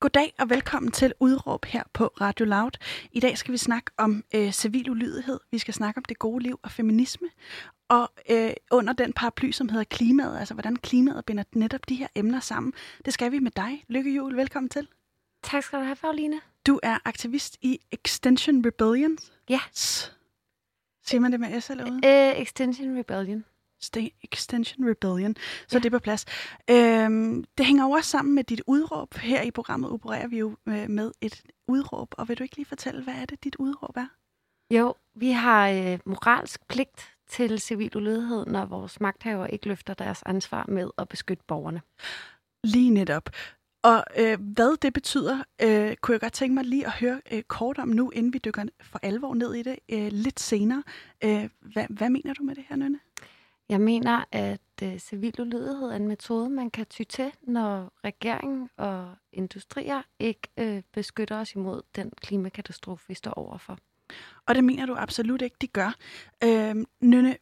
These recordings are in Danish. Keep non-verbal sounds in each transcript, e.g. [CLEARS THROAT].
Goddag og velkommen til Udråb her på Radio Loud. I dag skal vi snakke om øh, civil ulydighed. Vi skal snakke om det gode liv og feminisme. Og øh, under den paraply, som hedder klimaet, altså hvordan klimaet binder netop de her emner sammen, det skal vi med dig. Lykke Jul, velkommen til. Tak skal du have, Pauline. Du er aktivist i Extension Rebellion. Ja. Siger man det med S eller uden? Uh, Extension Rebellion. Stay Extension Rebellion. Så ja. det er på plads. Øhm, det hænger jo også sammen med dit udråb. Her i programmet opererer vi jo med, øh, med et udråb. Og vil du ikke lige fortælle, hvad er det, dit udråb er? Jo, vi har øh, moralsk pligt til civil ulydighed, når vores magthaver ikke løfter deres ansvar med at beskytte borgerne. Lige netop. Og øh, hvad det betyder, øh, kunne jeg godt tænke mig lige at høre øh, kort om nu, inden vi dykker for alvor ned i det øh, lidt senere. Øh, hvad, hvad mener du med det her, Nynne? Jeg mener, at øh, civil ulydighed er en metode, man kan ty til, når regeringen og industrier ikke øh, beskytter os imod den klimakatastrofe, vi står overfor. Og det mener du absolut ikke, de gør. Øh, Nynne,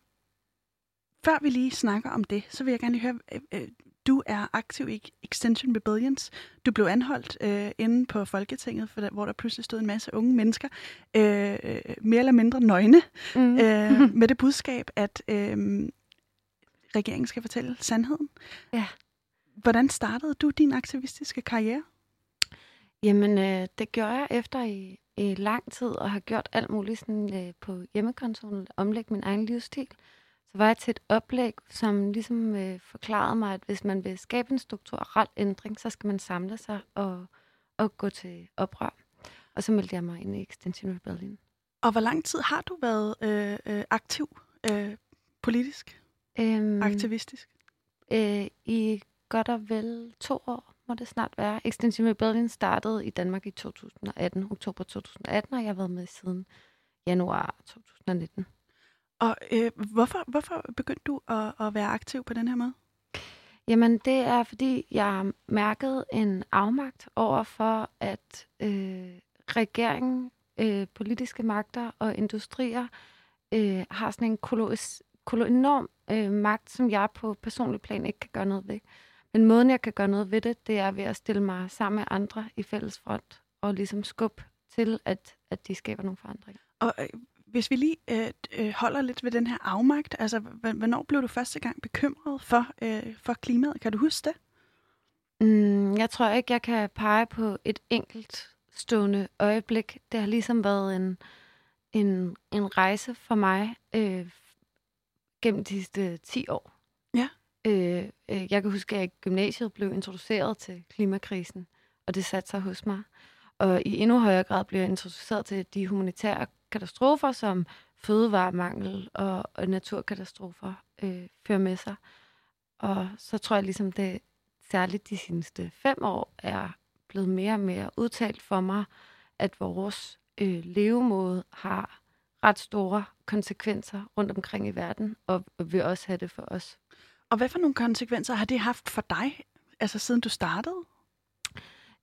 før vi lige snakker om det, så vil jeg gerne høre, øh, øh, du er aktiv i Extension Rebellions. Du blev anholdt øh, inde på Folketinget, for der, hvor der pludselig stod en masse unge mennesker, øh, øh mere eller mindre nøgne, mm. øh, [LAUGHS] med det budskab, at øh, regeringen skal fortælle sandheden. Ja. Hvordan startede du din aktivistiske karriere? Jamen, øh, det gjorde jeg efter i, i lang tid, og har gjort alt muligt sådan, øh, på hjemmekontoren, omlægge min egen livsstil. Så var jeg til et oplæg, som ligesom øh, forklarede mig, at hvis man vil skabe en strukturel ændring, så skal man samle sig og, og gå til oprør. Og så meldte jeg mig ind i Extension Rebellion. Og hvor lang tid har du været øh, øh, aktiv øh, politisk? Øhm, Aktivistisk? Øh, I godt og vel to år må det snart være. Extension Rebellion startede i Danmark i 2018, oktober 2018, og jeg har været med siden januar 2019. Og øh, hvorfor, hvorfor begyndte du at, at være aktiv på den her måde? Jamen, det er, fordi jeg mærkede en afmagt over for, at øh, regeringen, øh, politiske magter og industrier øh, har sådan en koloss, kolo, enorm øh, magt, som jeg på personlig plan ikke kan gøre noget ved. Men måden, jeg kan gøre noget ved det, det er ved at stille mig sammen med andre i fælles front og ligesom skubbe til, at, at de skaber nogle forandringer. Og øh, hvis vi lige øh, øh, holder lidt ved den her afmagt, altså hvornår blev du første gang bekymret for, øh, for klimaet? Kan du huske det? Mm, jeg tror ikke, jeg kan pege på et enkelt stående øjeblik. Det har ligesom været en, en, en rejse for mig øh, gennem de sidste 10 år. Ja. Øh, øh, jeg kan huske, at jeg i gymnasiet blev introduceret til klimakrisen, og det satte sig hos mig. Og i endnu højere grad blev jeg introduceret til de humanitære katastrofer, som fødevaremangel og, og naturkatastrofer øh, fører med sig. Og så tror jeg ligesom, det særligt de seneste fem år er blevet mere og mere udtalt for mig, at vores øh, levemåde har ret store konsekvenser rundt omkring i verden, og vil også have det for os. Og hvad for nogle konsekvenser har det haft for dig, altså siden du startede?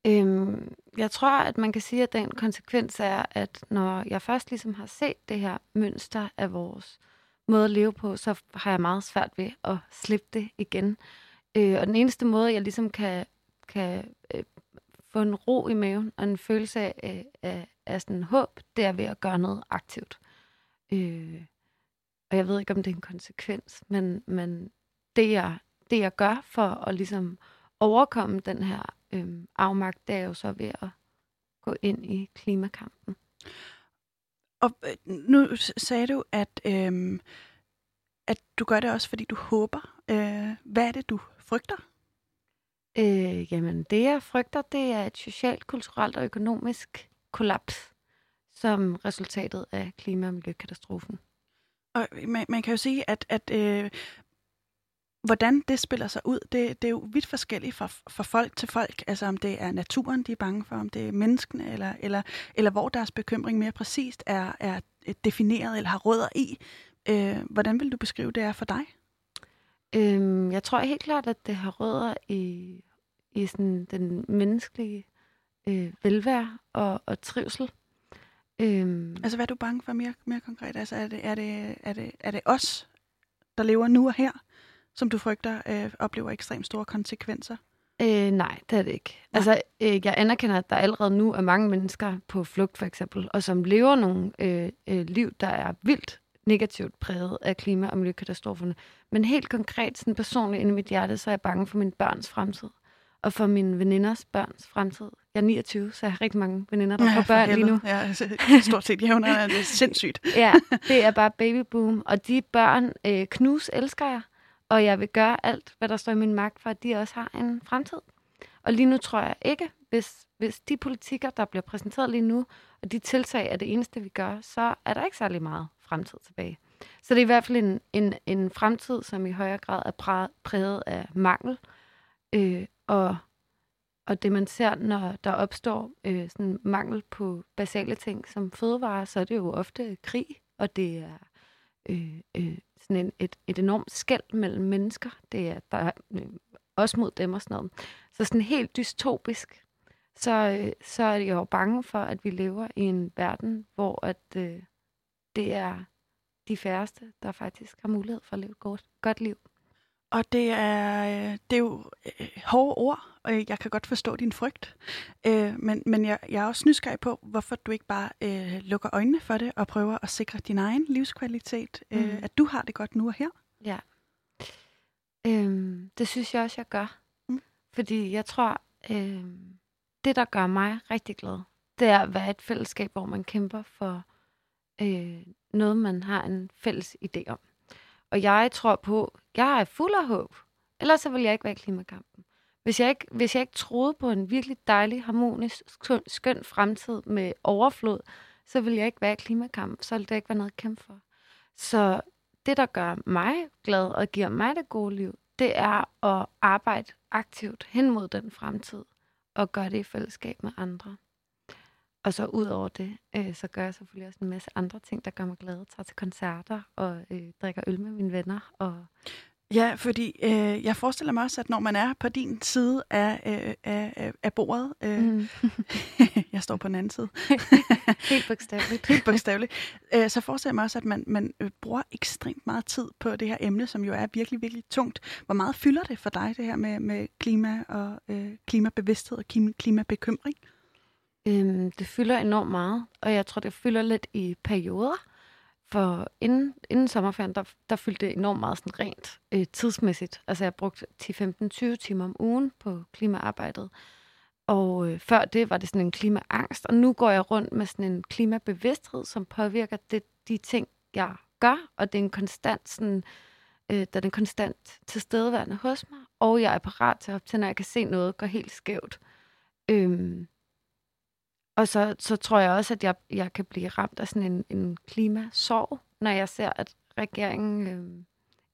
Øhm, jeg tror, at man kan sige, at den konsekvens er, at når jeg først ligesom har set det her mønster af vores måde at leve på, så har jeg meget svært ved at slippe det igen. Øh, og den eneste måde, jeg ligesom kan, kan øh, få en ro i maven og en følelse af, af, af sådan håb, det er ved at gøre noget aktivt. Øh, og jeg ved ikke, om det er en konsekvens, men, men det, jeg, det, jeg gør for at ligesom overkomme den her øh, afmagt, det er jo så ved at gå ind i klimakampen. Og øh, nu sagde du, at, øh, at du gør det også, fordi du håber. Øh, hvad er det, du frygter? Øh, jamen, det jeg frygter, det er et socialt, kulturelt og økonomisk kollaps som resultatet af klima- og miljøkatastrofen. Og man, man kan jo sige, at, at øh, hvordan det spiller sig ud, det, det er jo vidt forskelligt fra, fra folk til folk. Altså om det er naturen, de er bange for, om det er menneskene, eller, eller, eller hvor deres bekymring mere præcist er, er defineret eller har rødder i. Øh, hvordan vil du beskrive det er for dig? Øhm, jeg tror helt klart, at det har rødder i, i sådan den menneskelige øh, velvære og, og trivsel. Øhm. Altså, hvad er du bange for mere, mere konkret? Altså, er det, er, det, er, det, er det os, der lever nu og her, som du frygter øh, oplever ekstremt store konsekvenser? Øh, nej, det er det ikke. Nej. Altså, øh, jeg anerkender, at der allerede nu er mange mennesker på flugt, for eksempel, og som lever nogle øh, øh, liv, der er vildt negativt præget af klima- og miljøkatastroferne. Men helt konkret, sådan personligt inde i mit hjerte, så er jeg bange for min børns fremtid. Og for mine veninders børns fremtid. Jeg er 29, så jeg har rigtig mange veninder, der ja, får børn lige nu. Ja, stort set jævner, [LAUGHS] det er sindssygt. ja, [LAUGHS] det er bare babyboom. Og de børn, øh, knus elsker jeg. Og jeg vil gøre alt, hvad der står i min magt, for at de også har en fremtid. Og lige nu tror jeg ikke, hvis, hvis de politikker, der bliver præsenteret lige nu, og de tiltag er det eneste, vi gør, så er der ikke særlig meget fremtid tilbage. Så det er i hvert fald en, en, en fremtid, som i højere grad er præget af mangel. Øh, og, og det man ser, når der opstår øh, sådan mangel på basale ting som fødevarer, så er det jo ofte krig, og det er øh, øh, sådan en, et, et enormt skæld mellem mennesker. Det er der er, øh, også mod dem og sådan noget. Så sådan helt dystopisk, så, øh, så er jeg jo bange for, at vi lever i en verden, hvor at, øh, det er de færreste, der faktisk har mulighed for at leve et godt, godt liv. Og det er, øh, det er jo øh, hårde ord, og jeg kan godt forstå din frygt. Øh, men men jeg, jeg er også nysgerrig på, hvorfor du ikke bare øh, lukker øjnene for det og prøver at sikre din egen livskvalitet. Mm. Øh, at du har det godt nu og her. Ja. Øhm, det synes jeg også, jeg gør. Mm. Fordi jeg tror, øh, det der gør mig rigtig glad, det er at være et fællesskab, hvor man kæmper for øh, noget, man har en fælles idé om. Og jeg tror på, jeg er fuld af håb. Ellers så vil jeg ikke være i klimakampen. Hvis jeg, ikke, hvis jeg ikke troede på en virkelig dejlig, harmonisk, skøn, skøn fremtid med overflod, så vil jeg ikke være i klimakampen. Så ville det ikke være noget at kæmpe for. Så det, der gør mig glad og giver mig det gode liv, det er at arbejde aktivt hen mod den fremtid og gøre det i fællesskab med andre. Og så ud over det, øh, så gør jeg selvfølgelig også en masse andre ting, der gør mig glad. Tager til koncerter og øh, drikker øl med mine venner. Og Ja, fordi øh, jeg forestiller mig også, at når man er på din side af, øh, af, af bordet, øh, mm. [LAUGHS] jeg står på den anden side. [LAUGHS] Helt bogstaveligt. [LAUGHS] Helt bogstaveligt. Øh, så forestiller jeg mig også, at man, man øh, bruger ekstremt meget tid på det her emne, som jo er virkelig, virkelig tungt. Hvor meget fylder det for dig, det her med, med klima og øh, klimabevidsthed og klimabekymring? Øhm, det fylder enormt meget, og jeg tror, det fylder lidt i perioder. For inden, inden sommerferien, der, der fyldte det enormt meget sådan rent øh, tidsmæssigt. Altså jeg brugte 10-15-20 timer om ugen på klimaarbejdet. Og øh, før det var det sådan en klimaangst, og nu går jeg rundt med sådan en klimabevidsthed, som påvirker det, de ting, jeg gør, og det er en konstant sådan, øh, der er en konstant tilstedeværende hos mig, og jeg er parat til at op til, når jeg kan se noget gå helt skævt. Øhm, og så, så tror jeg også, at jeg, jeg kan blive ramt af sådan en, en klimasorg, når jeg ser, at regeringen øh,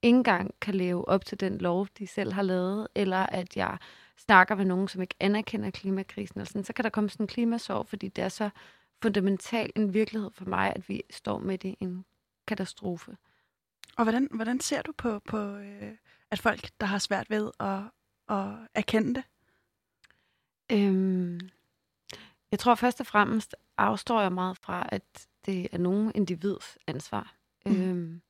ikke engang kan leve op til den lov, de selv har lavet, eller at jeg snakker med nogen, som ikke anerkender klimakrisen. Eller sådan, så kan der komme sådan en klimasorg, fordi det er så fundamental en virkelighed for mig, at vi står midt i en katastrofe. Og hvordan, hvordan ser du på, på øh, at folk, der har svært ved at, at erkende det? Øhm, jeg tror først og fremmest afstår jeg meget fra, at det er nogen individs ansvar. Mm. Øhm,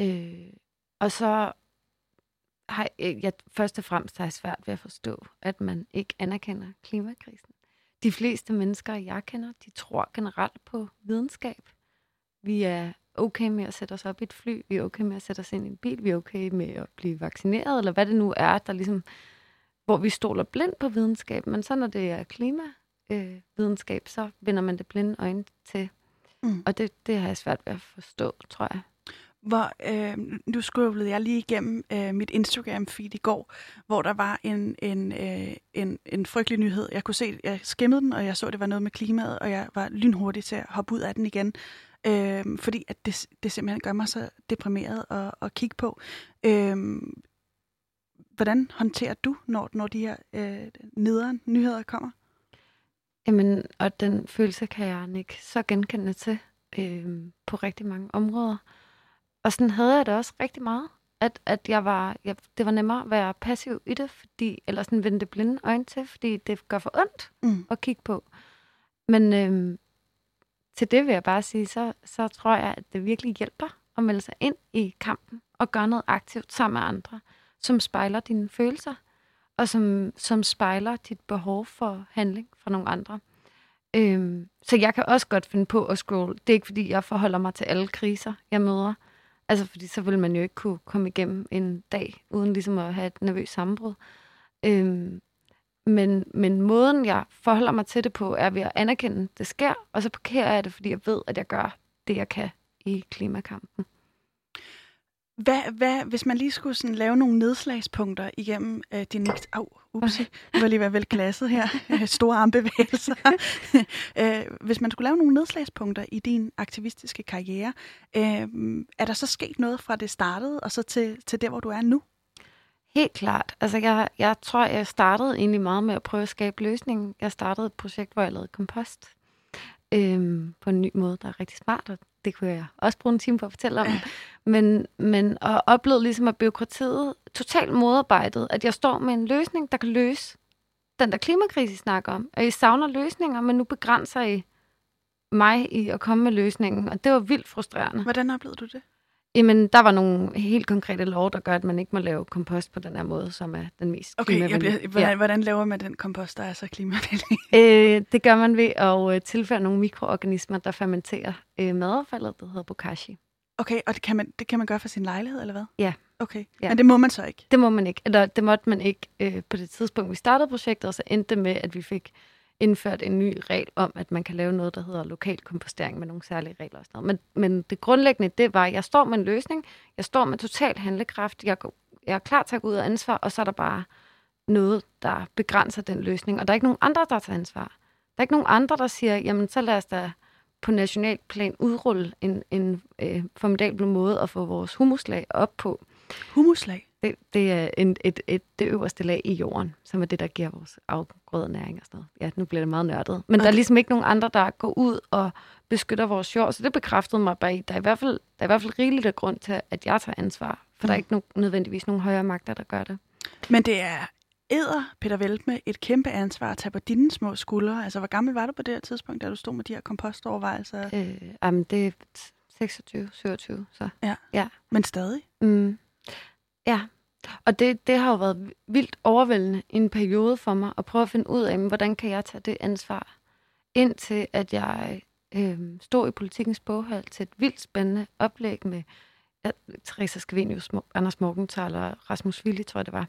øh, og så har jeg, jeg først og fremmest har jeg svært ved at forstå, at man ikke anerkender klimakrisen. De fleste mennesker, jeg kender, de tror generelt på videnskab. Vi er okay med at sætte os op i et fly, vi er okay med at sætte os ind i en bil, vi er okay med at blive vaccineret, eller hvad det nu er, der ligesom, hvor vi stoler blindt på videnskab. Men så når det er klima, øh, videnskab, så vender man det blinde øjne til. Mm. Og det, det har jeg svært ved at forstå, tror jeg. Hvor, øh, nu scrollede jeg lige igennem øh, mit Instagram-feed i går, hvor der var en, en, øh, en, en frygtelig nyhed. Jeg kunne se, jeg skimmede den, og jeg så, det var noget med klimaet, og jeg var lynhurtig til at hoppe ud af den igen. Øh, fordi at det, det simpelthen gør mig så deprimeret at, at kigge på. Øh, hvordan håndterer du, når, når de her øh, nederen nyheder kommer? Jamen, og den følelse kan jeg ikke så genkende til øh, på rigtig mange områder. Og sådan havde jeg det også rigtig meget. At, at jeg var, jeg, det var nemmere at være passiv i det, fordi, eller sådan vende det blinde øjne til, fordi det gør for ondt mm. at kigge på. Men øh, til det vil jeg bare sige, så, så tror jeg, at det virkelig hjælper at melde sig ind i kampen og gøre noget aktivt sammen med andre, som spejler dine følelser og som, som spejler dit behov for handling fra nogle andre. Øhm, så jeg kan også godt finde på at scroll. Det er ikke, fordi jeg forholder mig til alle kriser, jeg møder. Altså, fordi så vil man jo ikke kunne komme igennem en dag, uden ligesom at have et nervøst sammenbrud. Øhm, men, men måden, jeg forholder mig til det på, er ved at anerkende, at det sker, og så parkerer jeg det, fordi jeg ved, at jeg gør det, jeg kan i klimakampen. Hvad, hvad, hvis man lige skulle sådan lave nogle nedslagspunkter igennem øh, din... Au, upsi, [LAUGHS] det var lige være vel klasset her. [LAUGHS] Store armbevægelser. [LAUGHS] øh, hvis man skulle lave nogle nedslagspunkter i din aktivistiske karriere, øh, er der så sket noget fra det startede, og så til, til der, hvor du er nu? Helt klart. Altså, jeg, jeg tror, jeg startede egentlig meget med at prøve at skabe løsningen. Jeg startede et projekt, hvor jeg lavede kompost øhm, på en ny måde, der er rigtig smart, og det kunne jeg også bruge en time på at fortælle om. [CLEARS THROAT] Men, men og oplevede ligesom, at byråkratiet totalt modarbejdet, at jeg står med en løsning, der kan løse den der klimakrise, I snakker om. Og I savner løsninger, men nu begrænser I mig i at komme med løsningen, og det var vildt frustrerende. Hvordan oplevede du det? Jamen, der var nogle helt konkrete lov, der gør, at man ikke må lave kompost på den her måde, som er den mest Okay, jeg bliver, hvordan, ja. hvordan laver man den kompost, der er så klimavenlig? [LAUGHS] Øh, det gør man ved at øh, tilføre nogle mikroorganismer, der fermenterer øh, madaffaldet, der hedder bokashi. Okay, og det kan, man, det kan man gøre for sin lejlighed, eller hvad? Ja. Okay, ja. men det må man så ikke? Det må man ikke. Eller det måtte man ikke øh, på det tidspunkt, vi startede projektet, og så endte det med, at vi fik indført en ny regel om, at man kan lave noget, der hedder lokal kompostering med nogle særlige regler og sådan noget. Men, men det grundlæggende, det var, at jeg står med en løsning, jeg står med total handlekraft, jeg, jeg er klar til at gå ud af ansvar, og så er der bare noget, der begrænser den løsning. Og der er ikke nogen andre, der tager ansvar. Der er ikke nogen andre, der siger, jamen så lad os da på national plan udrulle en, en øh, formidabel måde at få vores humuslag op på. Humuslag? Det, det er en, et, et, det øverste lag i jorden, som er det, der giver vores afgrødenæring og sådan noget. Ja, nu bliver det meget nørdet. Men okay. der er ligesom ikke nogen andre, der går ud og beskytter vores jord, så det bekræftede mig bare i, der er i hvert fald, der er i hvert fald rigeligt af grund til, at jeg tager ansvar, for mm. der er mm. ikke no, nødvendigvis nogen højere magter, der gør det. Men det er æder, Peter Veltme, et kæmpe ansvar at tage på dine små skuldre. Altså, hvor gammel var du på det her tidspunkt, da du stod med de her kompostovervejelser? Øh, jamen, det er 26, 27, så. Ja, ja. men stadig? Mm. Ja, og det, det har jo været vildt overvældende i en periode for mig at prøve at finde ud af, hvordan kan jeg tage det ansvar, indtil at jeg øh, stod i politikens boghal til et vildt spændende oplæg med ja, Teresa Skvenius, Anders Morgenthaler og Rasmus Willi, tror jeg det var,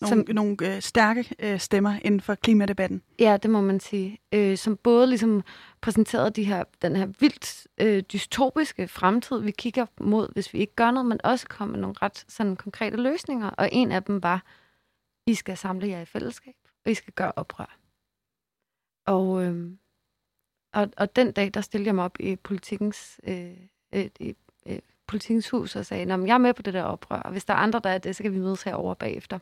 nogle, som, nogle øh, stærke øh, stemmer inden for klimadebatten. Ja, det må man sige. Øh, som både ligesom præsenterede de her, den her vildt øh, dystopiske fremtid, vi kigger mod, hvis vi ikke gør noget, men også kom med nogle ret sådan, konkrete løsninger. Og en af dem var, I skal samle jer i fællesskab, og I skal gøre oprør. Og, øh, og, og den dag, der stillede jeg mig op i politikens, øh, øh, i, øh, politikens hus og sagde, jeg er med på det der oprør, og hvis der er andre, der er det, så kan vi mødes herovre bagefter.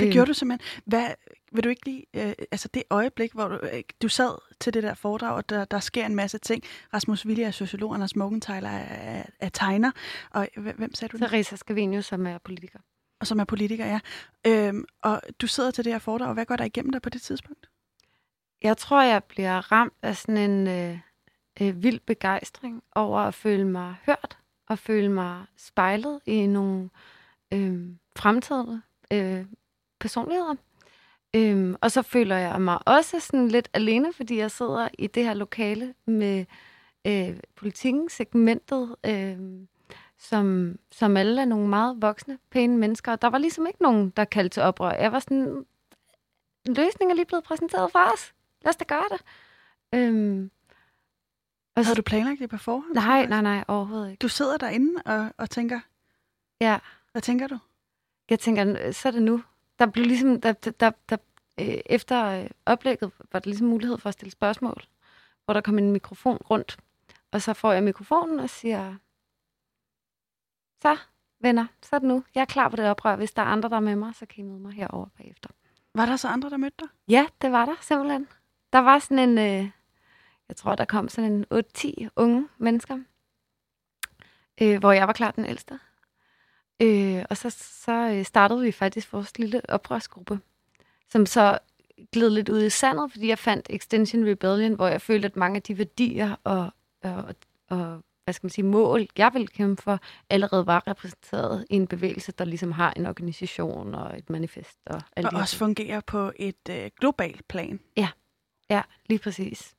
Det øh. gjorde du simpelthen. Hvad, vil du ikke lige, øh, altså det øjeblik, hvor du, øh, du sad til det der foredrag, og der, der sker en masse ting. Rasmus Willi er sociolog, Anders Morgenthaler er, er tegner, og hvem sagde du? Teresa Scavenius, som er politiker. Og som er politiker, ja. Øhm, og du sidder til det her foredrag, og hvad går der igennem dig på det tidspunkt? Jeg tror, jeg bliver ramt af sådan en øh, øh, vild begejstring over at føle mig hørt, og føle mig spejlet i nogle øh, fremtidige øh, personligheder. Øhm, og så føler jeg mig også sådan lidt alene, fordi jeg sidder i det her lokale med øh, politikken, segmentet, øh, som, som alle er nogle meget voksne, pæne mennesker. Og der var ligesom ikke nogen, der kaldte til oprør. Jeg var sådan, løsningen er lige blevet præsenteret for os. Lad os da gøre det. Øhm, og Havde du planlagt det på forhånd? Nej, nej, nej, overhovedet ikke. Du sidder derinde og, og tænker, ja. hvad tænker du? Jeg tænker, så er det nu der blev ligesom, der, der, der, øh, efter øh, oplægget var der ligesom mulighed for at stille spørgsmål, hvor der kom en mikrofon rundt, og så får jeg mikrofonen og siger, så venner, så er det nu. Jeg er klar på det oprør. Hvis der er andre, der er med mig, så kan I møde mig herover bagefter. Var der så andre, der mødte dig? Ja, det var der simpelthen. Der var sådan en, øh, jeg tror, der kom sådan en 8-10 unge mennesker, øh, hvor jeg var klar den ældste. Øh, og så, så øh, startede vi faktisk vores lille oprørsgruppe, som så gled lidt ud i sandet, fordi jeg fandt Extension Rebellion, hvor jeg følte, at mange af de værdier og, og, og hvad skal man sige, mål, jeg vil kæmpe for, allerede var repræsenteret i en bevægelse, der ligesom har en organisation og et manifest. Og, og også fungerer på et øh, globalt plan. Ja, ja, lige præcis.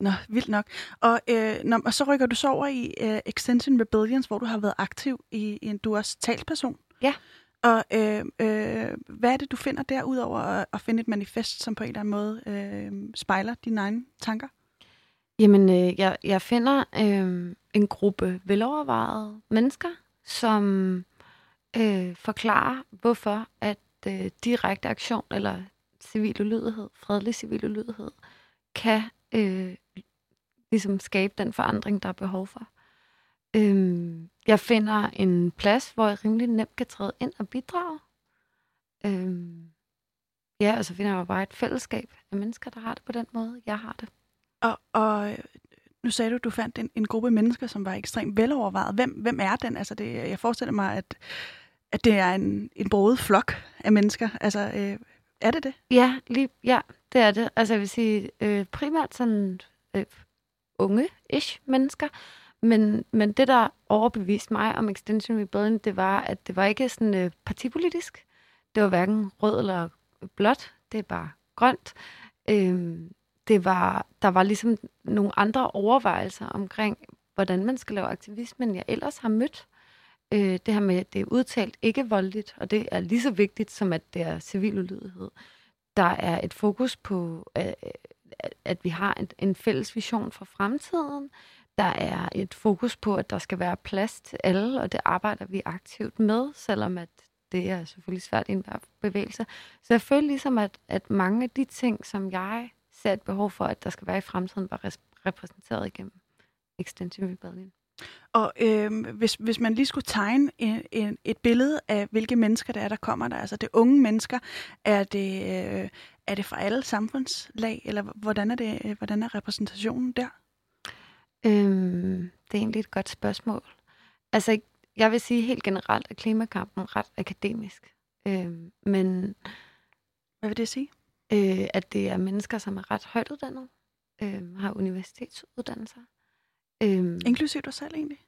Nå, vildt nok. Og, øh, når, og så rykker du så over i øh, Extension Rebellions, hvor du har været aktiv i, i en, du er også talsperson. Ja. Og øh, øh, hvad er det, du finder der, udover at, at finde et manifest, som på en eller anden måde øh, spejler dine egne tanker? Jamen, øh, jeg, jeg finder øh, en gruppe velovervejede mennesker, som øh, forklarer, hvorfor at øh, direkte aktion eller civil ulydighed, fredelig civil ulydighed, kan øh, ligesom skabe den forandring, der er behov for. Øhm, jeg finder en plads, hvor jeg rimelig nemt kan træde ind og bidrage. Øhm, ja, og så finder jeg bare et fællesskab af mennesker, der har det på den måde, jeg har det. Og, og øh, nu sagde du, at du fandt en, en gruppe mennesker, som var ekstremt velovervejet. Hvem, hvem er den? Altså det, jeg forestiller mig, at, at det er en, en broet flok af mennesker. Altså, øh, er det det? Ja, lige, ja, det er det. Altså jeg vil sige, øh, primært sådan øh, unge-ish mennesker. Men, men det, der overbeviste mig om Extension Rebellion, det var, at det var ikke sådan øh, partipolitisk. Det var hverken rød eller blåt. Det er bare grønt. Øh, det var, der var ligesom nogle andre overvejelser omkring, hvordan man skal lave aktivisme, end jeg ellers har mødt. Øh, det her med, at det er udtalt ikke voldeligt, og det er lige så vigtigt, som at det er civil ulydighed. Der er et fokus på, øh, at, at vi har en, en fælles vision for fremtiden. Der er et fokus på, at der skal være plads til alle, og det arbejder vi aktivt med, selvom at det er selvfølgelig svært i enhver bevægelse. Så jeg føler ligesom, at, at mange af de ting, som jeg ser et behov for, at der skal være i fremtiden, var repræsenteret igennem Extension Rebellion. Og øh, hvis, hvis man lige skulle tegne en, en, et billede af, hvilke mennesker det er, der kommer der, altså det unge mennesker, er det, øh, er det fra alle samfundslag, eller hvordan er, det, øh, hvordan er repræsentationen der? Øhm, det er egentlig et godt spørgsmål. Altså, jeg vil sige helt generelt, at klimakampen ret akademisk. Øhm, men... Hvad vil det sige? øh, at det er mennesker, som er ret højt uddannet, øh, har universitetsuddannelser. Øh, Inklusiv dig selv egentlig?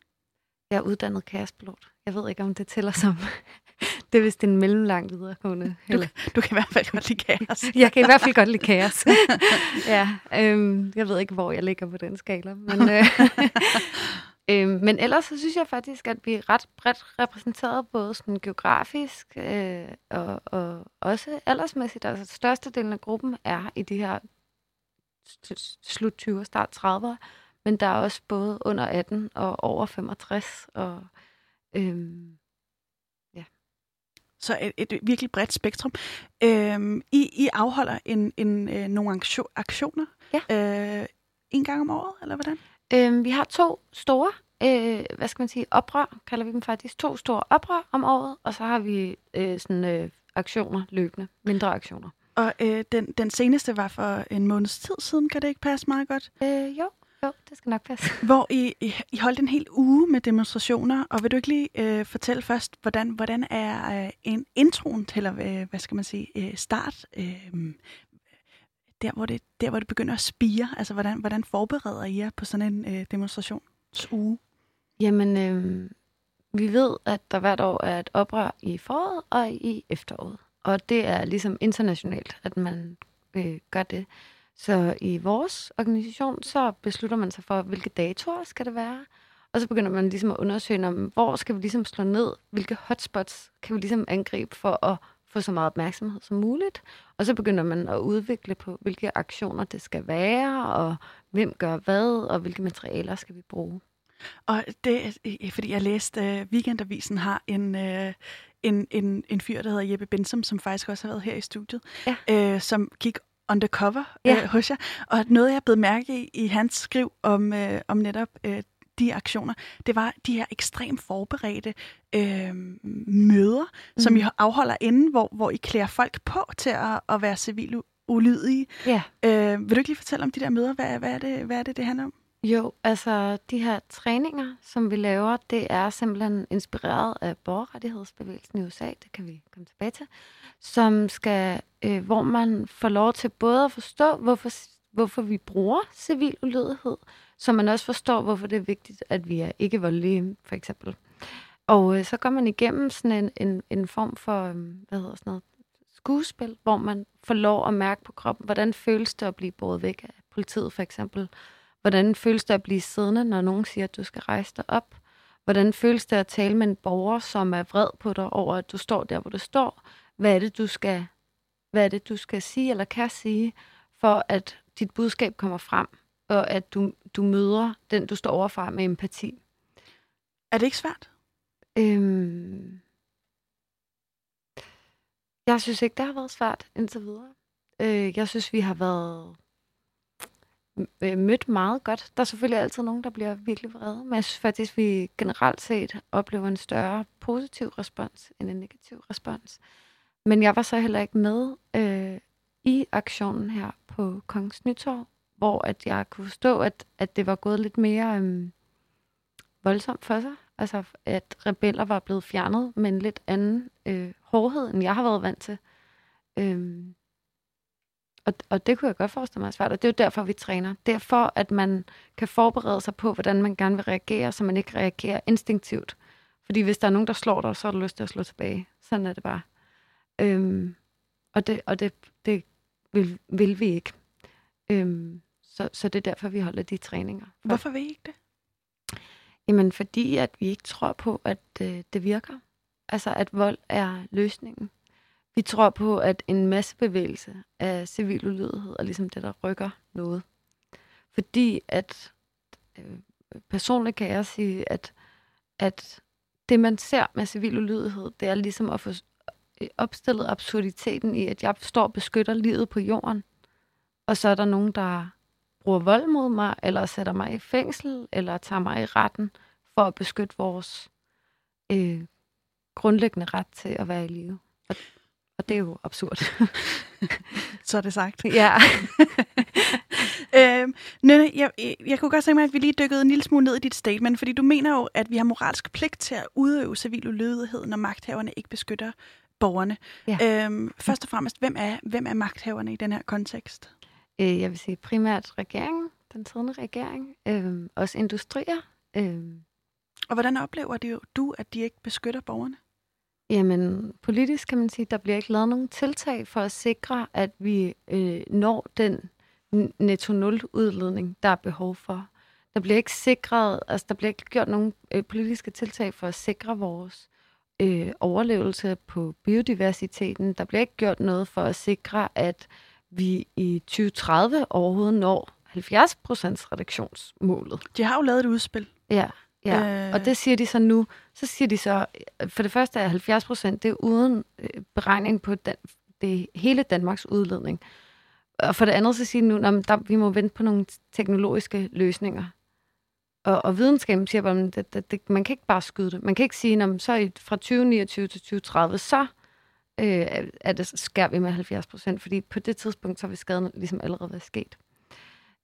Jeg er uddannet kaospilot. Jeg ved ikke, om det tæller som... [LAUGHS] det er vist en mellemlang videregående. Du, eller... du kan i hvert fald godt lide kaos. jeg kan i hvert fald godt lide kaos. [LAUGHS] ja, øh, jeg ved ikke, hvor jeg ligger på den skala. Men, øh, [LAUGHS] Øh, men ellers så synes jeg faktisk, at vi er ret bredt repræsenteret, både sådan geografisk øh, og, og også aldersmæssigt. Altså størstedelen af gruppen er i de her slut 20'er, start 30'er, men der er også både under 18 og over 65. Og, øhm, ja. Så et, et virkelig bredt spektrum. Øhm, I, I afholder en, en, øh, nogle aktioner ja. øh, en gang om året, eller hvordan? Øh, vi har to store, øh, hvad skal man sige, oprør, kalder vi dem faktisk, to store oprør om året, og så har vi øh, sådan øh, aktioner løbende, mindre aktioner. Og øh, den, den seneste var for en måneds tid siden, kan det ikke passe meget godt? Øh, jo, jo, det skal nok passe. [LAUGHS] Hvor I, I, holdt en hel uge med demonstrationer, og vil du ikke lige øh, fortælle først, hvordan, hvordan er øh, en introen til, øh, hvad skal man sige, øh, start, øh, der hvor, det, der, hvor det begynder at spire? Altså, hvordan, hvordan forbereder I jer på sådan en øh, demonstrationsuge? Jamen, øh, vi ved, at der hvert år er et oprør i foråret og i efteråret. Og det er ligesom internationalt, at man øh, gør det. Så i vores organisation, så beslutter man sig for, hvilke datoer skal det være. Og så begynder man ligesom at undersøge, om, hvor skal vi ligesom slå ned, hvilke hotspots kan vi ligesom angribe for at få så meget opmærksomhed som muligt. Og så begynder man at udvikle på, hvilke aktioner det skal være, og hvem gør hvad, og hvilke materialer skal vi bruge. Og det er, fordi jeg læste, uh, Weekendavisen har en, uh, en, en, en fyr, der hedder Jeppe Bensom, som faktisk også har været her i studiet, ja. uh, som gik undercover ja. uh, hos jer. Og noget, jeg blevet mærke i, i hans skriv om, uh, om netop uh, de aktioner, det var de her ekstremt forberedte øh, møder, mm. som I afholder inden, hvor, hvor I klæder folk på til at, at være civil ulydige. Ja. Øh, vil du ikke lige fortælle om de der møder? Hvad, hvad, er, det, hvad er det, det handler om? Jo, altså de her træninger, som vi laver, det er simpelthen inspireret af borgerrettighedsbevægelsen i USA, det kan vi komme tilbage til, som skal, øh, hvor man får lov til både at forstå, hvorfor hvorfor vi bruger civil ulydighed, så man også forstår, hvorfor det er vigtigt, at vi er ikke voldelige, for eksempel. Og øh, så går man igennem sådan en, en, en form for, øh, hvad hedder sådan noget, skuespil, hvor man får lov at mærke på kroppen, hvordan føles det at blive båret væk af politiet, for eksempel. Hvordan føles det at blive siddende, når nogen siger, at du skal rejse dig op? Hvordan føles det at tale med en borger, som er vred på dig over, at du står der, hvor du står? Hvad er det, du skal, hvad er det, du skal sige eller kan sige, for at dit budskab kommer frem, og at du, du møder den, du står overfor med empati? Er det ikke svært? Øhm, jeg synes ikke, det har været svært indtil videre. Øh, jeg synes, vi har været Øh, mødt meget godt. Der er selvfølgelig altid nogen, der bliver virkelig vrede, men jeg synes faktisk, vi generelt set oplever en større positiv respons end en negativ respons. Men jeg var så heller ikke med øh, i aktionen her på Kongens Nytorv, hvor at jeg kunne forstå, at, at det var gået lidt mere øh, voldsomt for sig. Altså, at rebeller var blevet fjernet med en lidt anden øh, hårdhed, end jeg har været vant til. Øh, og, og det kunne jeg godt forestille mig er svært, og det er jo derfor, vi træner. Derfor, at man kan forberede sig på, hvordan man gerne vil reagere, så man ikke reagerer instinktivt. Fordi hvis der er nogen, der slår dig, så har du lyst til at slå tilbage. Sådan er det bare. Øhm, og det, og det, det vil, vil vi ikke. Øhm, så, så det er derfor, vi holder de træninger. Hvorfor vil I ikke det? Jamen, fordi at vi ikke tror på, at øh, det virker. Altså, at vold er løsningen. Vi tror på, at en masse bevægelse af civil ulydighed er ligesom det, der rykker noget. Fordi at øh, personligt kan jeg sige, at, at det, man ser med civil ulydighed, det er ligesom at få øh, opstillet absurditeten i, at jeg står og beskytter livet på jorden, og så er der nogen, der bruger vold mod mig, eller sætter mig i fængsel, eller tager mig i retten for at beskytte vores øh, grundlæggende ret til at være i live. Og, det er jo absurd. [LAUGHS] Så er det sagt. Ja. [LAUGHS] øhm, Nynne, jeg, jeg kunne godt tænke mig, at vi lige dykkede en lille smule ned i dit statement, fordi du mener jo, at vi har moralsk pligt til at udøve civil ulydighed, når magthaverne ikke beskytter borgerne. Ja. Øhm, først og fremmest, hvem er, hvem er magthaverne i den her kontekst? Øh, jeg vil sige primært regeringen, den siddende regering, øh, også industrier. Øh. Og hvordan oplever det jo, du, at de ikke beskytter borgerne? Jamen, politisk kan man sige, der bliver ikke lavet nogen tiltag for at sikre, at vi øh, når den netto nul udledning, der er behov for. Der bliver ikke sikret, altså der bliver ikke gjort nogen øh, politiske tiltag for at sikre vores øh, overlevelse på biodiversiteten. Der bliver ikke gjort noget for at sikre, at vi i 2030 overhovedet når 70% reduktionsmålet. De har jo lavet et udspil. Ja, ja. Øh... og det siger de så nu. Så siger de så, for det første er 70 procent, det er uden øh, beregning på den, det hele Danmarks udledning. Og for det andet så siger de nu, at vi må vente på nogle teknologiske løsninger. Og, og videnskaben siger bare, at det, det, det, man kan ikke bare skyde det. Man kan ikke sige, at så fra 2029 til 2030, så øh, er det, skær vi med 70 procent, fordi på det tidspunkt, så vil skaden ligesom allerede være sket.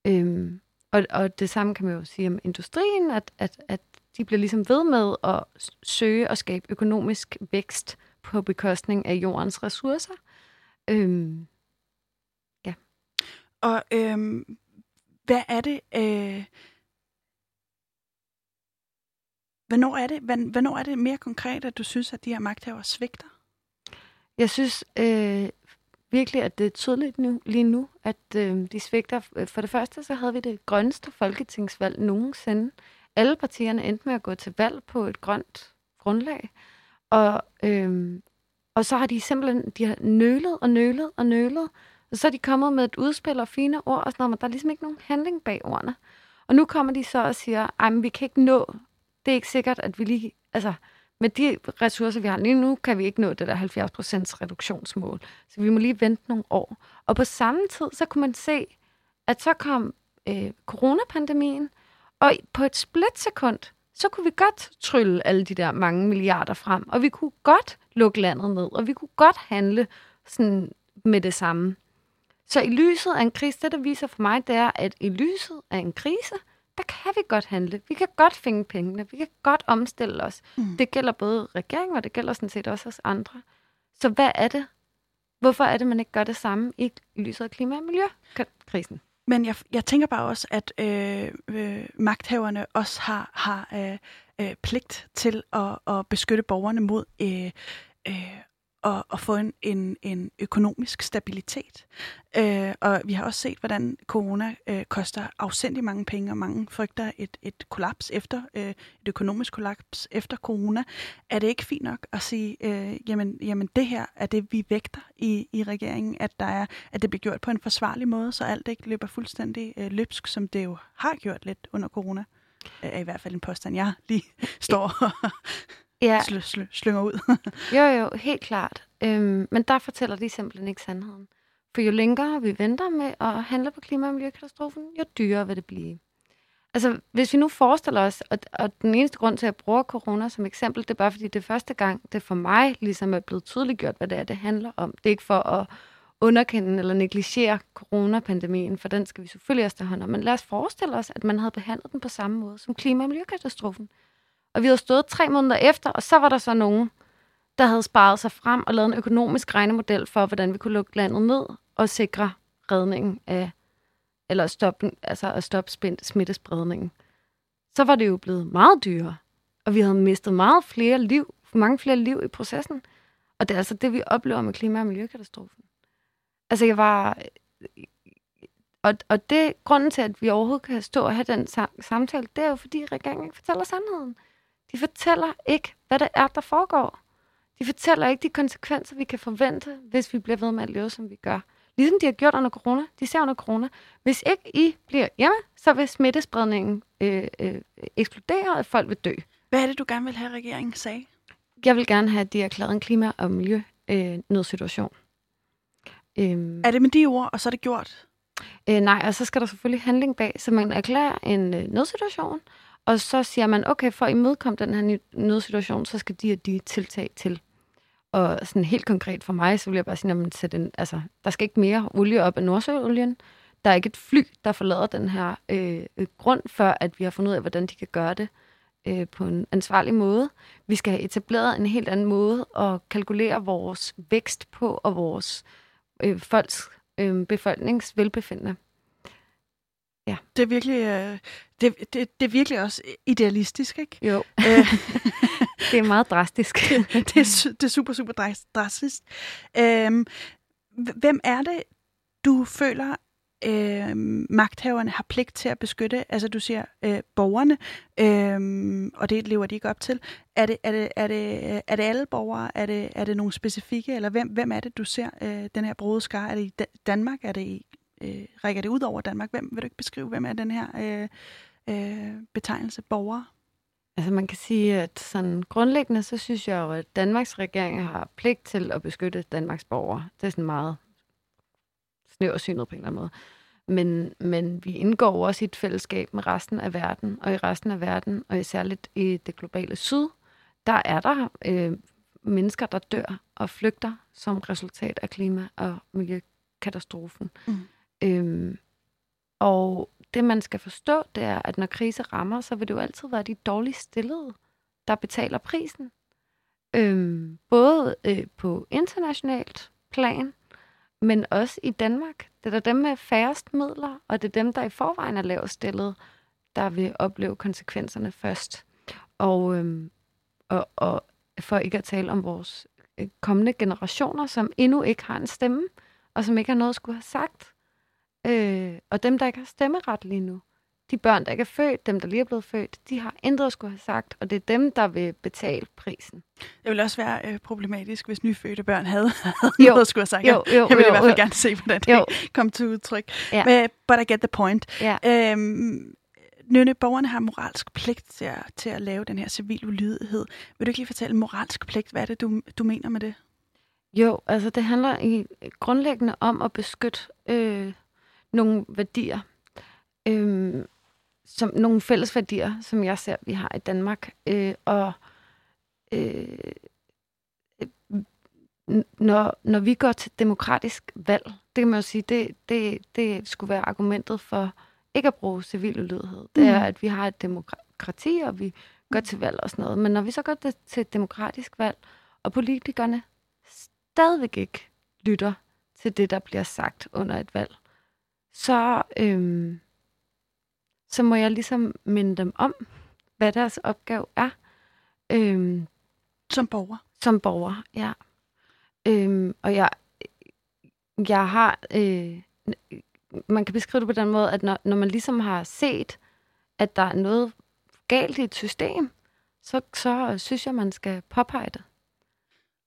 Øhm, og, og det samme kan man jo sige om industrien, at, at, at de bliver ligesom ved med at søge og skabe økonomisk vækst på bekostning af jordens ressourcer. Øhm, ja. Og øhm, hvad er det... Øh Hvornår er, det, hvornår er det mere konkret, at du synes, at de her magthavere svigter? Jeg synes øh, virkelig, at det er tydeligt nu, lige nu, at øh, de svigter. For det første, så havde vi det grønneste folketingsvalg nogensinde. Alle partierne endte med at gå til valg på et grønt grundlag. Og, øhm, og så har de simpelthen de har nølet og nølet og nølet. Og så er de kommet med et udspil og fine ord og sådan noget, men der er ligesom ikke nogen handling bag ordene. Og nu kommer de så og siger, at vi kan ikke nå, det er ikke sikkert, at vi lige, altså, med de ressourcer, vi har lige nu, kan vi ikke nå det der 70% reduktionsmål. Så vi må lige vente nogle år. Og på samme tid, så kunne man se, at så kom øh, coronapandemien, og på et splitsekund, så kunne vi godt trylle alle de der mange milliarder frem, og vi kunne godt lukke landet ned, og vi kunne godt handle sådan med det samme. Så i lyset af en krise, det der viser for mig, det er, at i lyset af en krise, der kan vi godt handle. Vi kan godt finde pengene. Vi kan godt omstille os. Mm. Det gælder både regeringen, og det gælder sådan set også os andre. Så hvad er det? Hvorfor er det, man ikke gør det samme i lyset af klima- og miljøkrisen? Men jeg, jeg tænker bare også, at øh, øh, magthaverne også har, har øh, øh, pligt til at, at beskytte borgerne mod øh, øh, at, at få en, en, en økonomisk stabilitet. Øh, og vi har også set, hvordan corona øh, koster afsindig mange penge, og mange frygter et, et kollaps efter, øh, et økonomisk kollaps efter corona. Er det ikke fint nok at sige, øh, jamen, jamen det her er det, vi vægter i, i regeringen, at, der er, at det bliver gjort på en forsvarlig måde, så alt ikke løber fuldstændig øh, løbsk, som det jo har gjort lidt under corona? Er i hvert fald en påstand, jeg lige [LAUGHS] står ja. sl- sl- slynger ud. [LAUGHS] jo, jo, helt klart. Øhm, men der fortæller de simpelthen ikke sandheden. For jo længere vi venter med at handle på klima- og miljøkatastrofen, jo dyrere vil det blive. Altså, hvis vi nu forestiller os, og, og den eneste grund til, at jeg bruger corona som eksempel, det er bare fordi, det er første gang, det for mig ligesom er blevet tydeligt gjort, hvad det er, det handler om. Det er ikke for at underkende eller negligere coronapandemien, for den skal vi selvfølgelig også tage hånd om. Men lad os forestille os, at man havde behandlet den på samme måde som klima- og miljøkatastrofen. Og vi havde stået tre måneder efter, og så var der så nogen, der havde sparet sig frem og lavet en økonomisk regnemodel for, hvordan vi kunne lukke landet ned og sikre redningen af, eller stoppe, altså at stoppe smittespredningen. Så var det jo blevet meget dyrere, og vi havde mistet meget flere liv, mange flere liv i processen. Og det er altså det, vi oplever med klima- og miljøkatastrofen. Altså, jeg var... Og, og det grunden til, at vi overhovedet kan stå og have den samtale, det er jo, fordi regeringen ikke fortæller sandheden. De fortæller ikke, hvad det er, der foregår. De fortæller ikke de konsekvenser, vi kan forvente, hvis vi bliver ved med at leve, som vi gør. Ligesom de har gjort under corona. De ser under corona. Hvis ikke I bliver hjemme, så vil smittespredningen øh, øh, eksplodere, og folk vil dø. Hvad er det, du gerne vil have, regeringen sagde? Jeg vil gerne have, at de erklæret en klima- og miljø-nødsituation. Øh, øhm, er det med de ord, og så er det gjort? Øh, nej, og så skal der selvfølgelig handling bag, så man erklærer en øh, nødsituation, og så siger man, okay, for at imødekomme den her nødsituation, så skal de og de tiltag til. Og sådan helt konkret for mig, så vil jeg bare sige, at den, altså, der skal ikke mere olie op af Nordsøolien. Der er ikke et fly, der forlader den her øh, grund, før at vi har fundet ud af, hvordan de kan gøre det øh, på en ansvarlig måde. Vi skal have etableret en helt anden måde at kalkulere vores vækst på og vores øh, folks øh, befolkningsvelbefindende. Ja. Det er virkelig, øh, det, det, det er virkelig også idealistisk, ikke? Jo. Øh. [LAUGHS] det er meget drastisk. [LAUGHS] det, er, det er super, super drastisk. Øhm, hvem er det, du føler, øh, magthaverne har pligt til at beskytte? Altså du siger øh, borgerne, øh, og det lever de ikke op til. Er det, er det, er det, er det alle borgere? Er det, er det nogle specifikke? Eller hvem, hvem er det, du ser øh, den her brode skar? Er det i Danmark? Er det i øh, rækker det ud over Danmark? Hvem, vil du ikke beskrive, hvem er den her øh, øh, betegnelse borger? Altså man kan sige, at sådan grundlæggende, så synes jeg jo, at Danmarks regering har pligt til at beskytte Danmarks borgere. Det er sådan meget snæversynet på en eller anden måde. Men, men vi indgår også i et fællesskab med resten af verden, og i resten af verden, og særligt i det globale syd, der er der øh, mennesker, der dør og flygter som resultat af klima- og miljøkatastrofen. Mm. Øhm, og det, man skal forstå, det er, at når krise rammer, så vil det jo altid være de dårligst stillede, der betaler prisen. Øhm, både øh, på internationalt plan, men også i Danmark. Det er dem med færrest midler, og det er dem, der i forvejen er lavest stillet, der vil opleve konsekvenserne først. Og, øhm, og, og for ikke at tale om vores øh, kommende generationer, som endnu ikke har en stemme, og som ikke har noget at skulle have sagt. Øh, og dem, der ikke har stemmeret lige nu, de børn, der ikke er født, dem, der lige er blevet født, de har intet at skulle have sagt, og det er dem, der vil betale prisen. Det ville også være øh, problematisk, hvis nyfødte børn havde, [LAUGHS] havde jo. noget at skulle have sagt. Jo, jo, jeg vil jo, i hvert fald jo. gerne se, hvordan det jo. kom til udtryk. Ja. Men, but I get the point. Ja. Øhm, Nynne, borgerne har moralsk pligt til at, til at lave den her civil ulydighed. Vil du ikke lige fortælle moralsk pligt? Hvad er det, du, du mener med det? Jo, altså det handler i grundlæggende om at beskytte øh, nogle værdier, øh, som nogle fælles værdier, som jeg ser, vi har i Danmark. Øh, og øh, når, når vi går til demokratisk valg, det kan man jo sige, det, det, det skulle være argumentet for ikke at bruge civil ulydighed. Det er, mm. at vi har et demokrati, og vi går til valg og sådan noget. Men når vi så går til et demokratisk valg, og politikerne stadigvæk ikke lytter til det, der bliver sagt under et valg, så, øhm, så må jeg ligesom minde dem om, hvad deres opgave er. Øhm, Som borger. som borger, ja. Øhm, og jeg, jeg har, øh, man kan beskrive det på den måde, at når, når man ligesom har set, at der er noget galt i et system, så, så synes jeg, man skal påpege det.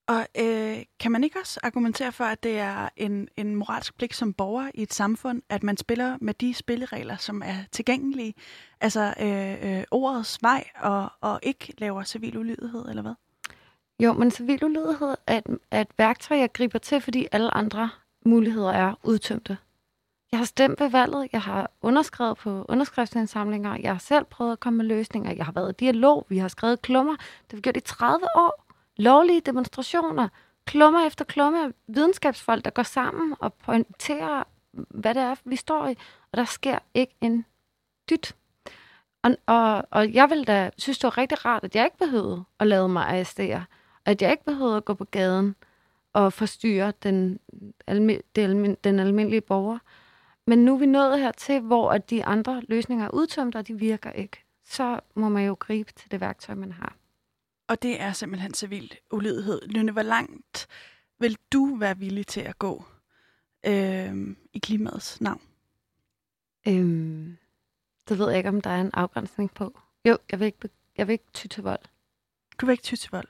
Og øh, kan man ikke også argumentere for, at det er en, en moralsk pligt som borger i et samfund, at man spiller med de spilleregler, som er tilgængelige, altså øh, øh, ordets vej, og, og ikke laver civil ulydighed, eller hvad? Jo, men civil ulydighed er et, er et værktøj, jeg griber til, fordi alle andre muligheder er udtømte. Jeg har stemt ved valget, jeg har underskrevet på underskriftsindsamlinger, jeg har selv prøvet at komme med løsninger, jeg har været i dialog, vi har skrevet klummer. Det har vi gjort i 30 år. Lovlige demonstrationer, klummer efter klummer, videnskabsfolk, der går sammen og pointerer, hvad det er, vi står i, og der sker ikke en dyt. Og, og, og jeg vil da synes, det var rigtig rart, at jeg ikke behøvede at lade mig arrestere. At jeg ikke behøvede at gå på gaden og forstyrre den, alme, den, alme, den almindelige borger. Men nu er vi nået hertil, hvor at de andre løsninger er udtømt, og de virker ikke. Så må man jo gribe til det værktøj, man har. Og det er simpelthen civil ulydighed. Lønne, hvor langt vil du være villig til at gå øh, i klimaets navn? Øhm, det ved jeg ikke, om der er en afgrænsning på. Jo, jeg vil ikke, jeg vil ikke ty til vold. Du vil ikke ty til vold.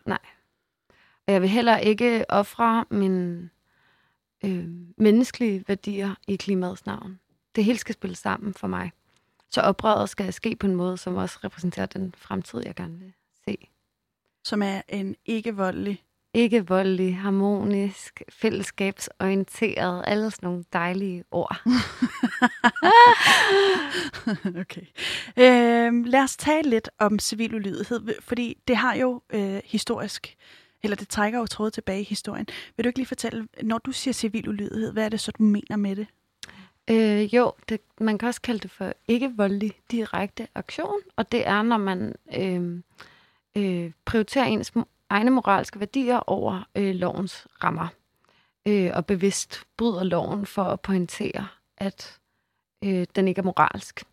Og jeg vil heller ikke ofre mine øh, menneskelige værdier i klimaets navn. Det hele skal spille sammen for mig. Så oprøret skal ske på en måde, som også repræsenterer den fremtid, jeg gerne vil se. Som er en ikke-voldelig. Ikke voldelig, harmonisk, fællesskabsorienteret, alle sådan nogle dejlige ord. [LAUGHS] okay. Øh, lad os tale lidt om civil ulydighed, fordi det har jo øh, historisk, eller det trækker jo trådet tilbage i historien. Vil du ikke lige fortælle, når du siger civil ulydighed, hvad er det så, du mener med det? Øh, jo, det, man kan også kalde det for ikke-voldelig direkte aktion, og det er, når man øh, øh, prioritere ens egne moralske værdier over øh, lovens rammer, øh, og bevidst bryder loven for at pointere, at øh, den ikke er moralsk.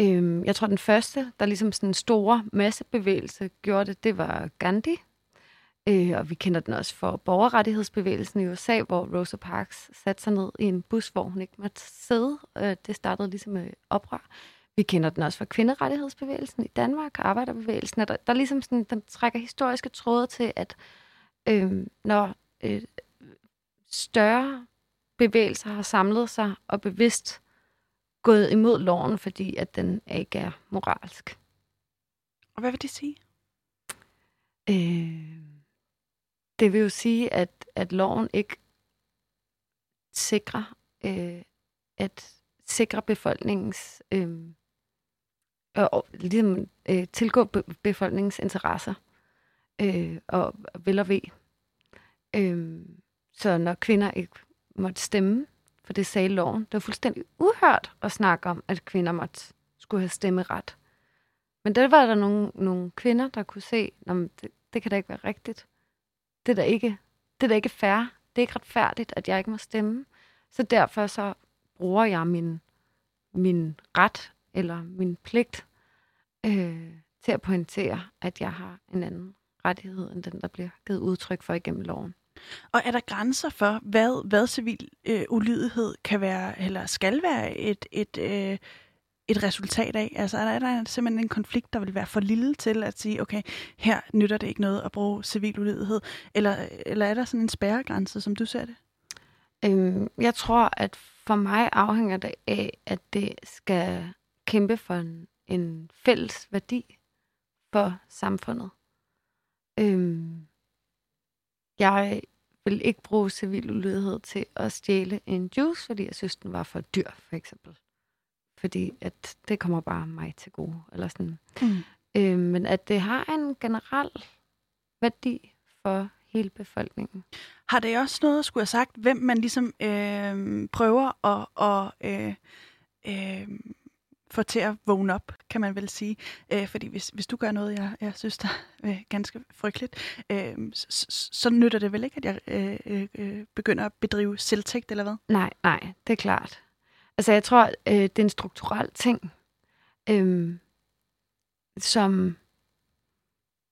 Øh, jeg tror, den første, der ligesom sådan en store massebevægelse gjorde det, det var Gandhi, Øh, og vi kender den også for borgerrettighedsbevægelsen i USA, hvor Rosa Parks satte sig ned i en bus, hvor hun ikke måtte sidde. Øh, det startede ligesom med oprør. Vi kender den også fra kvinderettighedsbevægelsen i Danmark, arbejderbevægelsen. Og der, der er ligesom sådan, den trækker historiske tråde til, at øh, når øh, større bevægelser har samlet sig og bevidst gået imod loven, fordi at den ikke er moralsk. Og hvad vil det sige? Øh, det vil jo sige, at, at loven ikke sikrer, øh, at sikre befolkningens, øh, og ligesom øh, tilgå be- befolkningens interesser øh, og vel og ved. Øh, så når kvinder ikke måtte stemme, for det sagde loven, det var fuldstændig uhørt at snakke om, at kvinder måtte skulle have stemmeret. Men der var der nogle, nogle kvinder, der kunne se, at det, det kan da ikke være rigtigt. Det er da ikke, det er da ikke fair. Det er ikke retfærdigt, at jeg ikke må stemme. Så derfor så bruger jeg min, min ret eller min pligt øh, til at pointere, at jeg har en anden rettighed, end den, der bliver givet udtryk for igennem loven. Og er der grænser for, hvad, hvad civil øh, ulydighed kan være, eller skal være et, et, øh, et resultat af? Altså er der, er der simpelthen en konflikt, der vil være for lille til at sige, okay, her nytter det ikke noget at bruge civil ulydighed? Eller, eller er der sådan en spærregrænse, som du ser det? Øhm, jeg tror, at for mig afhænger det af, at det skal kæmpe for en, en fælles værdi for samfundet. Øhm, jeg vil ikke bruge civil ulydighed til at stjæle en juice, fordi jeg synes, den var for dyr, for eksempel. Fordi at det kommer bare mig til gode. Eller sådan. Mm. Øhm, men at det har en generel værdi for hele befolkningen. Har det også noget at skulle have sagt, hvem man ligesom øh, prøver at, og, øh, øh, får til at vågne op, kan man vel sige. Øh, fordi hvis, hvis du gør noget, jeg, jeg synes, der er øh, ganske frygteligt, øh, så, så, så nytter det vel ikke, at jeg øh, øh, øh, begynder at bedrive selvtægt, eller hvad? Nej, nej, det er klart. Altså, jeg tror, øh, det er en strukturel ting, øh, som...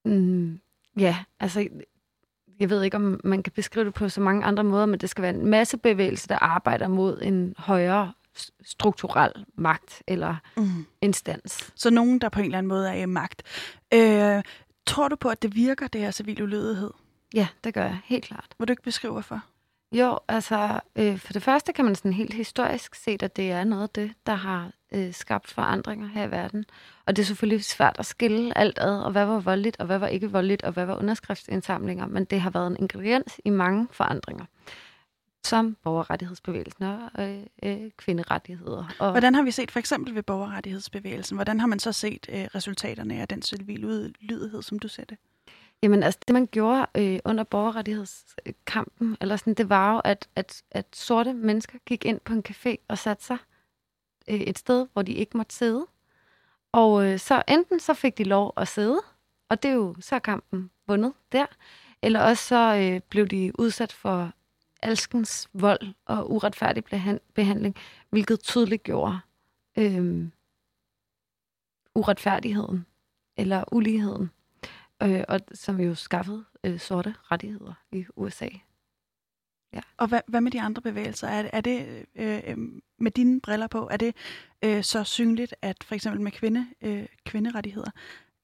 Mm, ja, altså, jeg ved ikke, om man kan beskrive det på så mange andre måder, men det skal være en masse bevægelse, der arbejder mod en højere strukturel magt eller mm. instans. Så nogen, der på en eller anden måde er i magt. Øh, tror du på, at det virker, det her civil ulydighed? Ja, det gør jeg, helt klart. Vil du ikke beskrive, hvorfor? Jo, altså øh, for det første kan man sådan helt historisk se, at det er noget af det, der har øh, skabt forandringer her i verden. Og det er selvfølgelig svært at skille alt ad, og hvad var voldeligt, og hvad var ikke voldeligt, og hvad var underskriftsindsamlinger, men det har været en ingrediens i mange forandringer som borgerrettighedsbevægelsen og øh, øh, kvinderettigheder. Og Hvordan har vi set for eksempel ved borgerrettighedsbevægelsen? Hvordan har man så set øh, resultaterne af den civil udlydighed, som du ser det? Jamen altså, det man gjorde øh, under borgerrettighedskampen, eller sådan, det var jo, at, at, at sorte mennesker gik ind på en café og satte sig øh, et sted, hvor de ikke måtte sidde. Og øh, så enten så fik de lov at sidde, og det er jo så kampen vundet der, eller også så øh, blev de udsat for alskens vold og uretfærdig behandling, hvilket tydeligt gjorde øh, uretfærdigheden eller uligheden, øh, og som jo skaffede øh, sorte rettigheder i USA. Ja. Og hvad, hvad med de andre bevægelser? Er, er det øh, øh, med dine briller på, er det øh, så synligt, at for eksempel med kvinde, øh, kvinderettigheder,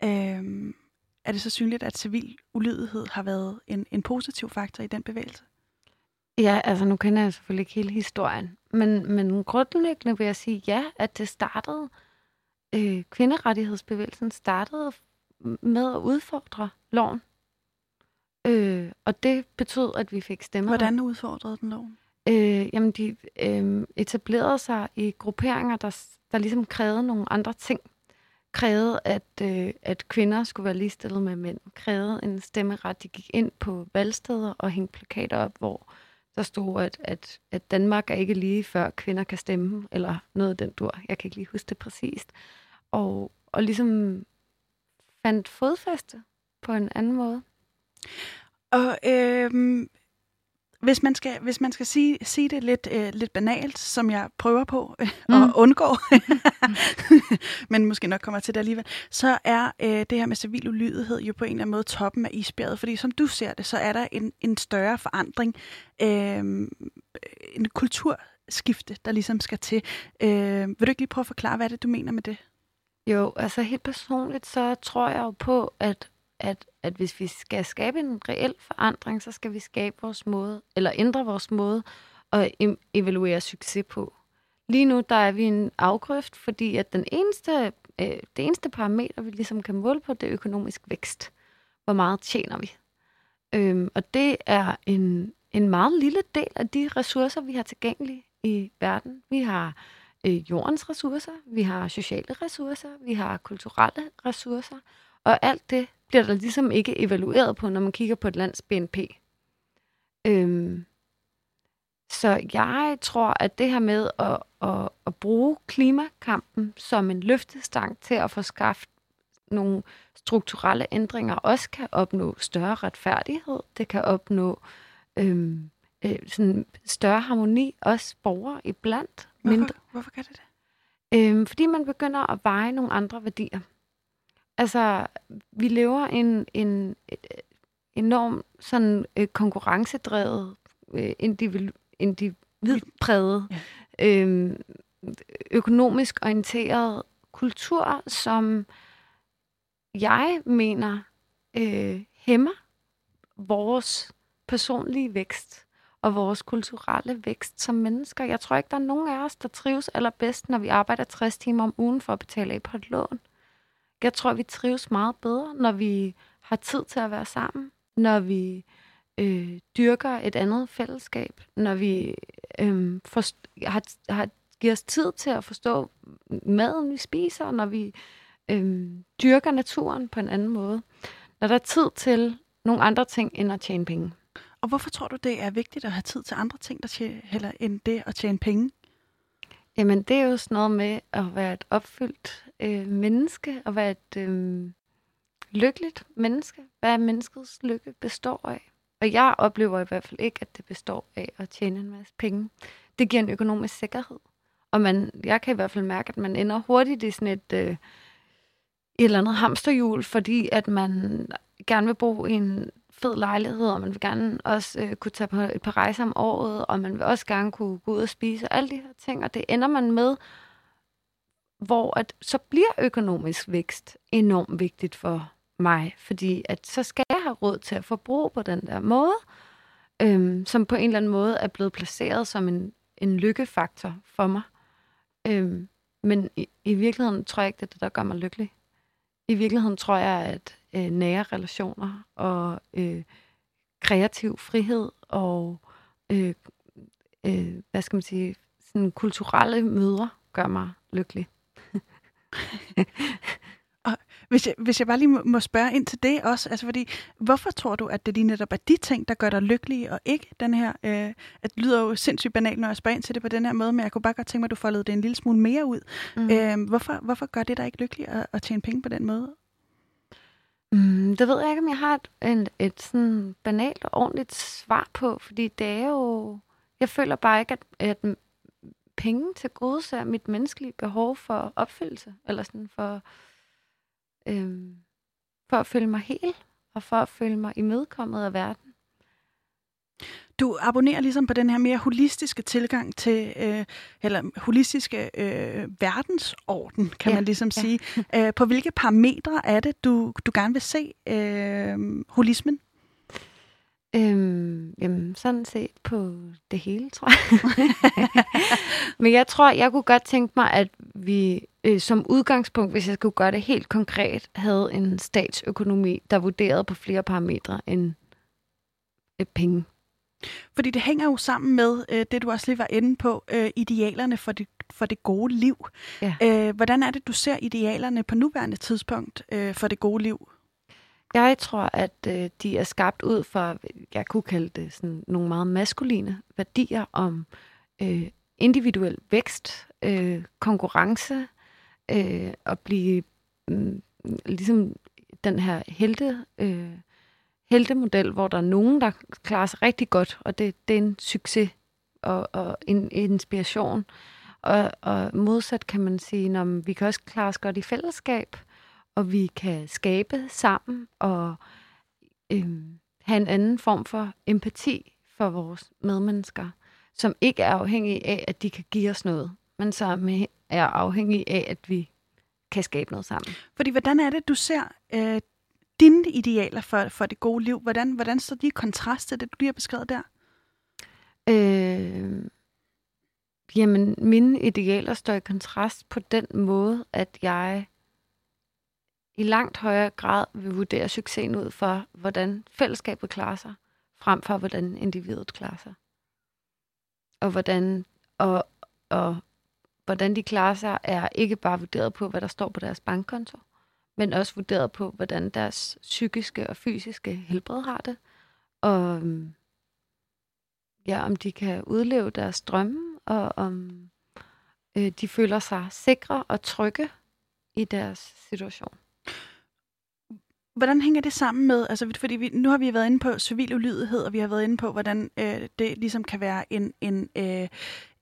øh, er det så synligt, at civil ulydighed har været en, en positiv faktor i den bevægelse? Ja, altså nu kender jeg selvfølgelig ikke hele historien, men, men grundlæggende vil jeg sige ja, at det startede, øh, kvinderettighedsbevægelsen startede med at udfordre loven. Øh, og det betød, at vi fik stemmer. Hvordan udfordrede den loven? Øh, jamen, de øh, etablerede sig i grupperinger, der, der ligesom krævede nogle andre ting. Krævede, at, øh, at kvinder skulle være ligestillet med mænd. Krævede en stemmeret. De gik ind på valgsteder og hængte plakater op, hvor der stod, at, at, at Danmark er ikke lige før kvinder kan stemme, eller noget af den dur. Jeg kan ikke lige huske det præcist. Og, og ligesom fandt fodfæste på en anden måde. Og øhm, hvis man skal, hvis man skal sige, sige det lidt, øh, lidt banalt, som jeg prøver på øh, mm. at undgå, [LAUGHS] men måske nok kommer til det alligevel, så er øh, det her med civil ulydighed jo på en eller anden måde toppen af isbjerget. Fordi som du ser det, så er der en, en større forandring, øh, en kulturskifte, der ligesom skal til. Øh, vil du ikke lige prøve at forklare, hvad er det, du mener med det? Jo, altså helt personligt, så tror jeg jo på, at at, at hvis vi skal skabe en reel forandring, så skal vi skabe vores måde, eller ændre vores måde at evaluere succes på. Lige nu der er vi en afgrøft, fordi at den eneste, øh, det eneste parameter, vi ligesom kan måle på, det er økonomisk vækst. Hvor meget tjener vi? Øhm, og det er en, en meget lille del af de ressourcer, vi har tilgængelige i verden. Vi har øh, jordens ressourcer, vi har sociale ressourcer, vi har kulturelle ressourcer, og alt det bliver der ligesom ikke evalueret på, når man kigger på et lands BNP. Øhm, så jeg tror, at det her med at, at, at bruge klimakampen som en løftestang til at få skaffet nogle strukturelle ændringer, også kan opnå større retfærdighed. Det kan opnå øhm, øh, sådan større harmoni, også borgere iblandt. Hvorfor, mindre. hvorfor kan det det? Øhm, fordi man begynder at veje nogle andre værdier. Altså, vi lever en, en enorm sådan øh, konkurrencedrevet, øh, individu, individpræget, ja. øh, økonomisk orienteret kultur, som jeg mener øh, hæmmer vores personlige vækst og vores kulturelle vækst som mennesker. Jeg tror ikke, der er nogen af os, der trives allerbedst, når vi arbejder 60 timer om ugen for at betale af på et lån. Jeg tror, vi trives meget bedre, når vi har tid til at være sammen, når vi øh, dyrker et andet fællesskab, når vi øh, forst- har, har giver os tid til at forstå maden, vi spiser, når vi øh, dyrker naturen på en anden måde. Når der er tid til nogle andre ting, end at tjene penge. Og hvorfor tror du, det er vigtigt at have tid til andre ting, der tjener, heller end det at tjene penge? Jamen, det er jo sådan noget med at være et opfyldt øh, menneske, og være et øh, lykkeligt menneske. Hvad er menneskets lykke består af. Og jeg oplever i hvert fald ikke, at det består af at tjene en masse penge. Det giver en økonomisk sikkerhed. Og man, jeg kan i hvert fald mærke, at man ender hurtigt i sådan et, øh, et eller andet hamsterhjul, fordi at man gerne vil bo i en fed lejlighed, og man vil gerne også øh, kunne tage på et par rejser om året, og man vil også gerne kunne gå ud og spise, og alle de her ting, og det ender man med, hvor at, så bliver økonomisk vækst enormt vigtigt for mig, fordi at så skal jeg have råd til at forbruge på den der måde, øhm, som på en eller anden måde er blevet placeret som en, en lykkefaktor for mig. Øhm, men i, i virkeligheden tror jeg ikke, det er det, der gør mig lykkelig. I virkeligheden tror jeg, at øh, nære relationer og øh, kreativ frihed og øh, øh, hvad skal man sige, sådan kulturelle møder gør mig lykkelig. [LAUGHS] og hvis jeg, hvis jeg bare lige må, spørge ind til det også, altså fordi, hvorfor tror du, at det lige netop er de ting, der gør dig lykkelig, og ikke den her, øh, at det lyder jo sindssygt banalt, når jeg spørger ind til det på den her måde, men jeg kunne bare godt tænke mig, at du foldede det en lille smule mere ud. Mm. Øh, hvorfor, hvorfor gør det dig ikke lykkelig at, at tjene penge på den måde? Mm, det ved jeg ikke, om jeg har et, et, et sådan banalt og ordentligt svar på, fordi det er jo... Jeg føler bare ikke, at, at penge til gode ser mit menneskelige behov for opfyldelse, eller sådan for, øhm, for at føle mig hel, og for at føle mig imødekommet af verden. Du abonnerer ligesom på den her mere holistiske tilgang til, øh, eller holistiske øh, verdensorden, kan ja, man ligesom ja. sige. Æh, [LAUGHS] på hvilke parametre er det, du, du gerne vil se øh, holismen? Øhm, jamen, sådan set på det hele, tror jeg. [LAUGHS] Men jeg tror, jeg kunne godt tænke mig, at vi øh, som udgangspunkt, hvis jeg skulle gøre det helt konkret, havde en statsøkonomi, der vurderede på flere parametre end øh, penge. Fordi det hænger jo sammen med øh, det, du også lige var inde på, øh, idealerne for det, for det gode liv. Ja. Øh, hvordan er det, du ser idealerne på nuværende tidspunkt øh, for det gode liv? Jeg tror, at øh, de er skabt ud for, jeg kunne kalde det sådan nogle meget maskuline værdier om øh, individuel vækst, øh, konkurrence, øh, at blive øh, ligesom den her helte, øh, heltemodel, hvor der er nogen, der klarer sig rigtig godt, og det, det er en succes og, og en, en inspiration. Og, og modsat kan man sige, at vi kan også klare os godt i fællesskab, og vi kan skabe sammen og øh, have en anden form for empati for vores medmennesker, som ikke er afhængige af, at de kan give os noget, men som er afhængige af, at vi kan skabe noget sammen. Fordi hvordan er det, du ser øh, dine idealer for, for det gode liv? Hvordan, hvordan står de i kontrast til det, du lige har beskrevet der? Øh, jamen, mine idealer står i kontrast på den måde, at jeg i langt højere grad vil vurdere succesen ud for, hvordan fællesskabet klarer sig, frem for hvordan individet klarer sig. Og hvordan, og, og hvordan de klarer sig, er ikke bare vurderet på, hvad der står på deres bankkonto, men også vurderet på, hvordan deres psykiske og fysiske helbred har det, og øhm, ja, om de kan udleve deres drømme, og om øh, de føler sig sikre og trygge i deres situation. Hvordan hænger det sammen med, altså fordi vi, nu har vi været inde på civil ulydighed, og vi har været inde på, hvordan øh, det ligesom kan være en, en, øh,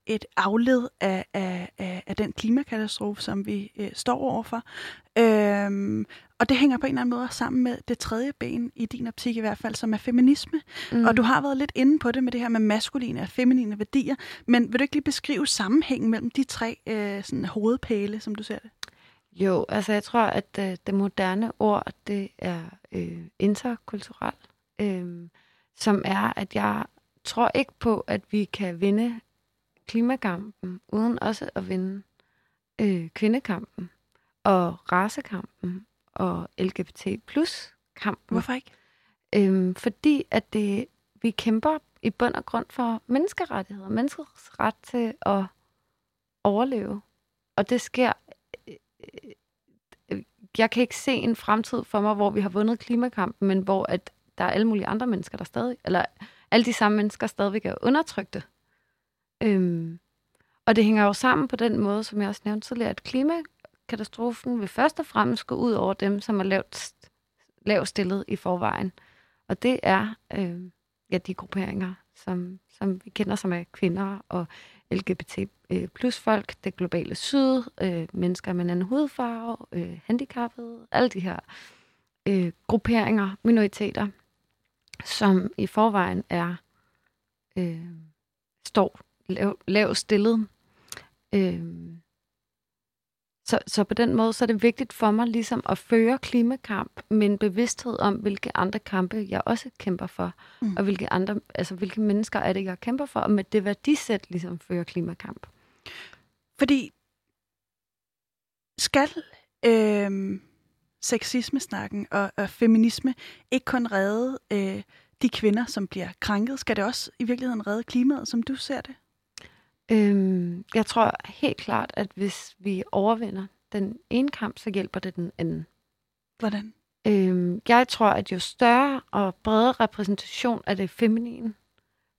et afled af, af, af, af den klimakatastrofe, som vi øh, står overfor. Øhm, og det hænger på en eller anden måde sammen med det tredje ben, i din optik i hvert fald, som er feminisme. Mm. Og du har været lidt inde på det med det her med maskuline og feminine værdier, men vil du ikke lige beskrive sammenhængen mellem de tre øh, sådan, hovedpæle, som du ser det? Jo, altså jeg tror, at øh, det moderne ord, det er øh, interkulturel, øh, som er, at jeg tror ikke på, at vi kan vinde klimakampen, uden også at vinde øh, kvindekampen og racekampen og LGBT plus kampen. Hvorfor ikke? Øhm, fordi at det, vi kæmper i bund og grund for menneskerettigheder, menneskers ret til at overleve. Og det sker jeg kan ikke se en fremtid for mig, hvor vi har vundet klimakampen, men hvor at der er alle mulige andre mennesker, der stadig, eller alle de samme mennesker stadigvæk er undertrykte. Øhm, og det hænger jo sammen på den måde, som jeg også nævnte tidligere, at klimakatastrofen vil først og fremmest gå ud over dem, som er lavt, lavt stillet i forvejen. Og det er øh, ja, de grupperinger, som, som vi kender, som er kvinder og LGBT øh, plus folk, det globale syd, øh, mennesker med en anden hudfarve, øh, handicappede, alle de her øh, grupperinger, minoriteter, som i forvejen er øh, står lav, lav stillet. Øh, så, så på den måde så er det vigtigt for mig ligesom at føre klimakamp med en bevidsthed om, hvilke andre kampe jeg også kæmper for, mm. og hvilke andre, altså hvilke mennesker er det, jeg kæmper for, og med det værdisæt ligesom føre klimakamp. Fordi skal øh, sexisme-snakken og, og feminisme ikke kun redde øh, de kvinder, som bliver krænket, skal det også i virkeligheden redde klimaet, som du ser det? Øhm, jeg tror helt klart, at hvis vi overvinder den ene kamp, så hjælper det den anden. Hvordan? Øhm, jeg tror, at jo større og bredere repræsentation af det feminine,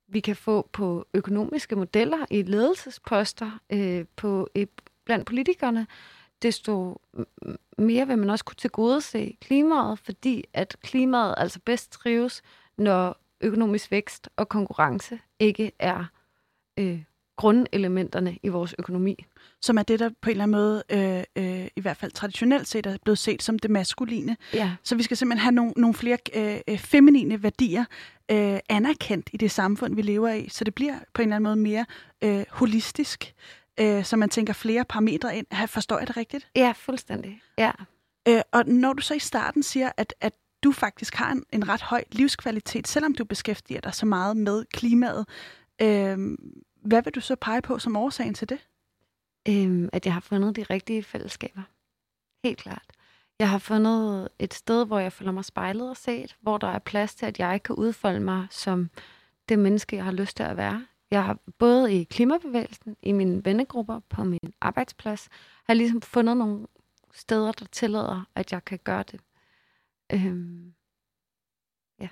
vi kan få på økonomiske modeller i ledelsesposter, øh, på øh, blandt politikerne, desto mere vil man også kunne tilgodese klimaet, fordi at klimaet altså bedst trives, når økonomisk vækst og konkurrence ikke er øh, grundelementerne i vores økonomi. Som er det, der på en eller anden måde, øh, øh, i hvert fald traditionelt set, er blevet set som det maskuline. Ja. Så vi skal simpelthen have nogle, nogle flere øh, øh, feminine værdier øh, anerkendt i det samfund, vi lever i, så det bliver på en eller anden måde mere øh, holistisk, øh, så man tænker flere parametre ind. Forstår jeg det rigtigt? Ja, fuldstændig. Ja. Øh, og når du så i starten siger, at, at du faktisk har en, en ret høj livskvalitet, selvom du beskæftiger dig så meget med klimaet, øh, hvad vil du så pege på som årsagen til det? Øhm, at jeg har fundet de rigtige fællesskaber. Helt klart. Jeg har fundet et sted, hvor jeg føler mig spejlet og set, hvor der er plads til, at jeg kan udfolde mig som det menneske, jeg har lyst til at være. Jeg har både i klimabevægelsen, i mine vennegrupper, på min arbejdsplads, har jeg ligesom fundet nogle steder, der tillader, at jeg kan gøre det. Øhm, ja.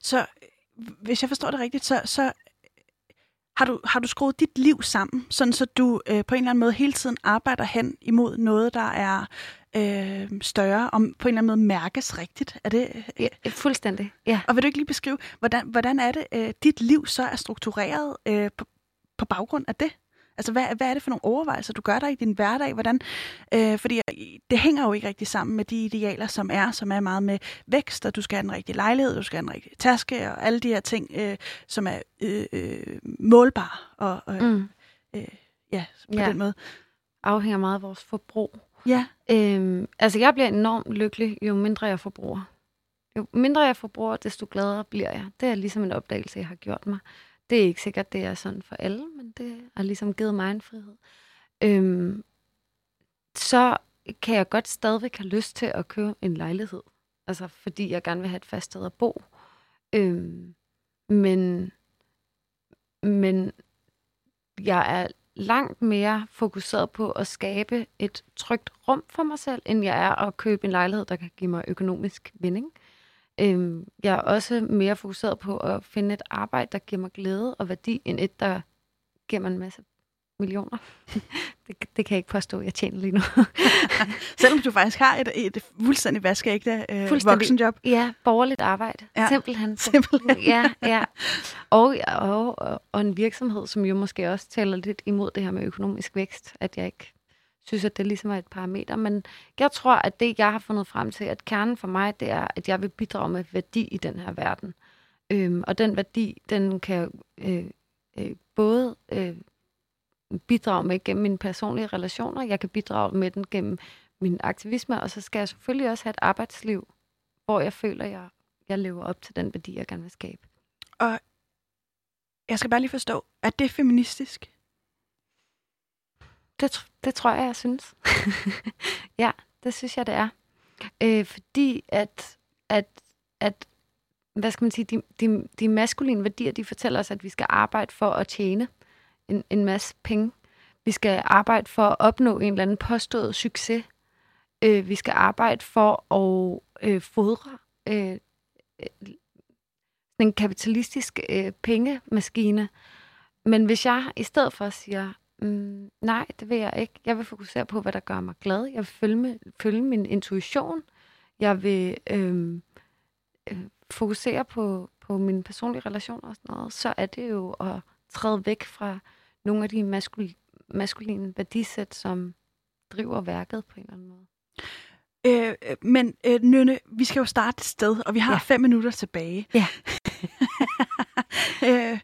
Så hvis jeg forstår det rigtigt, så, så har du, har du skruet dit liv sammen, sådan så du øh, på en eller anden måde hele tiden arbejder hen imod noget, der er øh, større, og på en eller anden måde mærkes rigtigt? Er det, øh? ja, fuldstændig, ja. Og vil du ikke lige beskrive, hvordan, hvordan er det, øh, dit liv så er struktureret øh, på, på baggrund af det? Altså, hvad, hvad er det for nogle overvejelser, du gør dig i din hverdag? Hvordan, øh, fordi det hænger jo ikke rigtig sammen med de idealer, som er, som er meget med vækst, og du skal have den rigtige lejlighed, du skal have den rigtige taske, og alle de her ting, øh, som er øh, øh, målbare. Og, øh, mm. øh, ja, på ja. den måde. Afhænger meget af vores forbrug. Ja. Øhm, altså, jeg bliver enormt lykkelig, jo mindre jeg forbruger. Jo mindre jeg forbruger, desto gladere bliver jeg. Det er ligesom en opdagelse, jeg har gjort mig. Det er ikke sikkert, det er sådan for alle, men det har ligesom givet mig en frihed. Øhm, så kan jeg godt stadigvæk have lyst til at købe en lejlighed. Altså, fordi jeg gerne vil have et fast sted at bo. Øhm, men, men jeg er langt mere fokuseret på at skabe et trygt rum for mig selv, end jeg er at købe en lejlighed, der kan give mig økonomisk vinding. Øhm, jeg er også mere fokuseret på at finde et arbejde, der giver mig glæde og værdi, end et, der giver mig en masse millioner. [LAUGHS] det, det kan jeg ikke påstå, jeg tjener lige nu. [LAUGHS] Selvom du faktisk har et, et fuldstændig vaskeægte øh, voksenjob. Ja, borgerligt arbejde. Ja. Simpelthen. Simpelthen. [LAUGHS] ja, ja. Og, og, og en virksomhed, som jo måske også taler lidt imod det her med økonomisk vækst, at jeg ikke synes, at det ligesom er et parameter. Men jeg tror, at det, jeg har fundet frem til, at kernen for mig, det er, at jeg vil bidrage med værdi i den her verden. Øhm, og den værdi, den kan øh, øh, både øh, bidrage med gennem mine personlige relationer, jeg kan bidrage med den gennem min aktivisme, og så skal jeg selvfølgelig også have et arbejdsliv, hvor jeg føler, at jeg, jeg lever op til den værdi, jeg gerne vil skabe. Og jeg skal bare lige forstå, er det feministisk? Det, det tror jeg, jeg synes. [LAUGHS] ja, det synes jeg, det er. Øh, fordi at, at, at, hvad skal man sige, de, de, de maskuline værdier, de fortæller os, at vi skal arbejde for at tjene en, en masse penge. Vi skal arbejde for at opnå en eller anden påstået succes. Øh, vi skal arbejde for at øh, fodre øh, en kapitalistisk øh, pengemaskine. Men hvis jeg i stedet for siger, Mm, nej, det vil jeg ikke. Jeg vil fokusere på, hvad der gør mig glad. Jeg vil følge, med, følge min intuition. Jeg vil øhm, øh, fokusere på, på mine personlige relationer og sådan noget. Så er det jo at træde væk fra nogle af de maskul- maskuline værdisæt, som driver værket på en eller anden måde. Øh, øh, men øh, Nynne, vi skal jo starte et sted, og vi har ja. fem minutter tilbage. Ja. [LAUGHS] øh,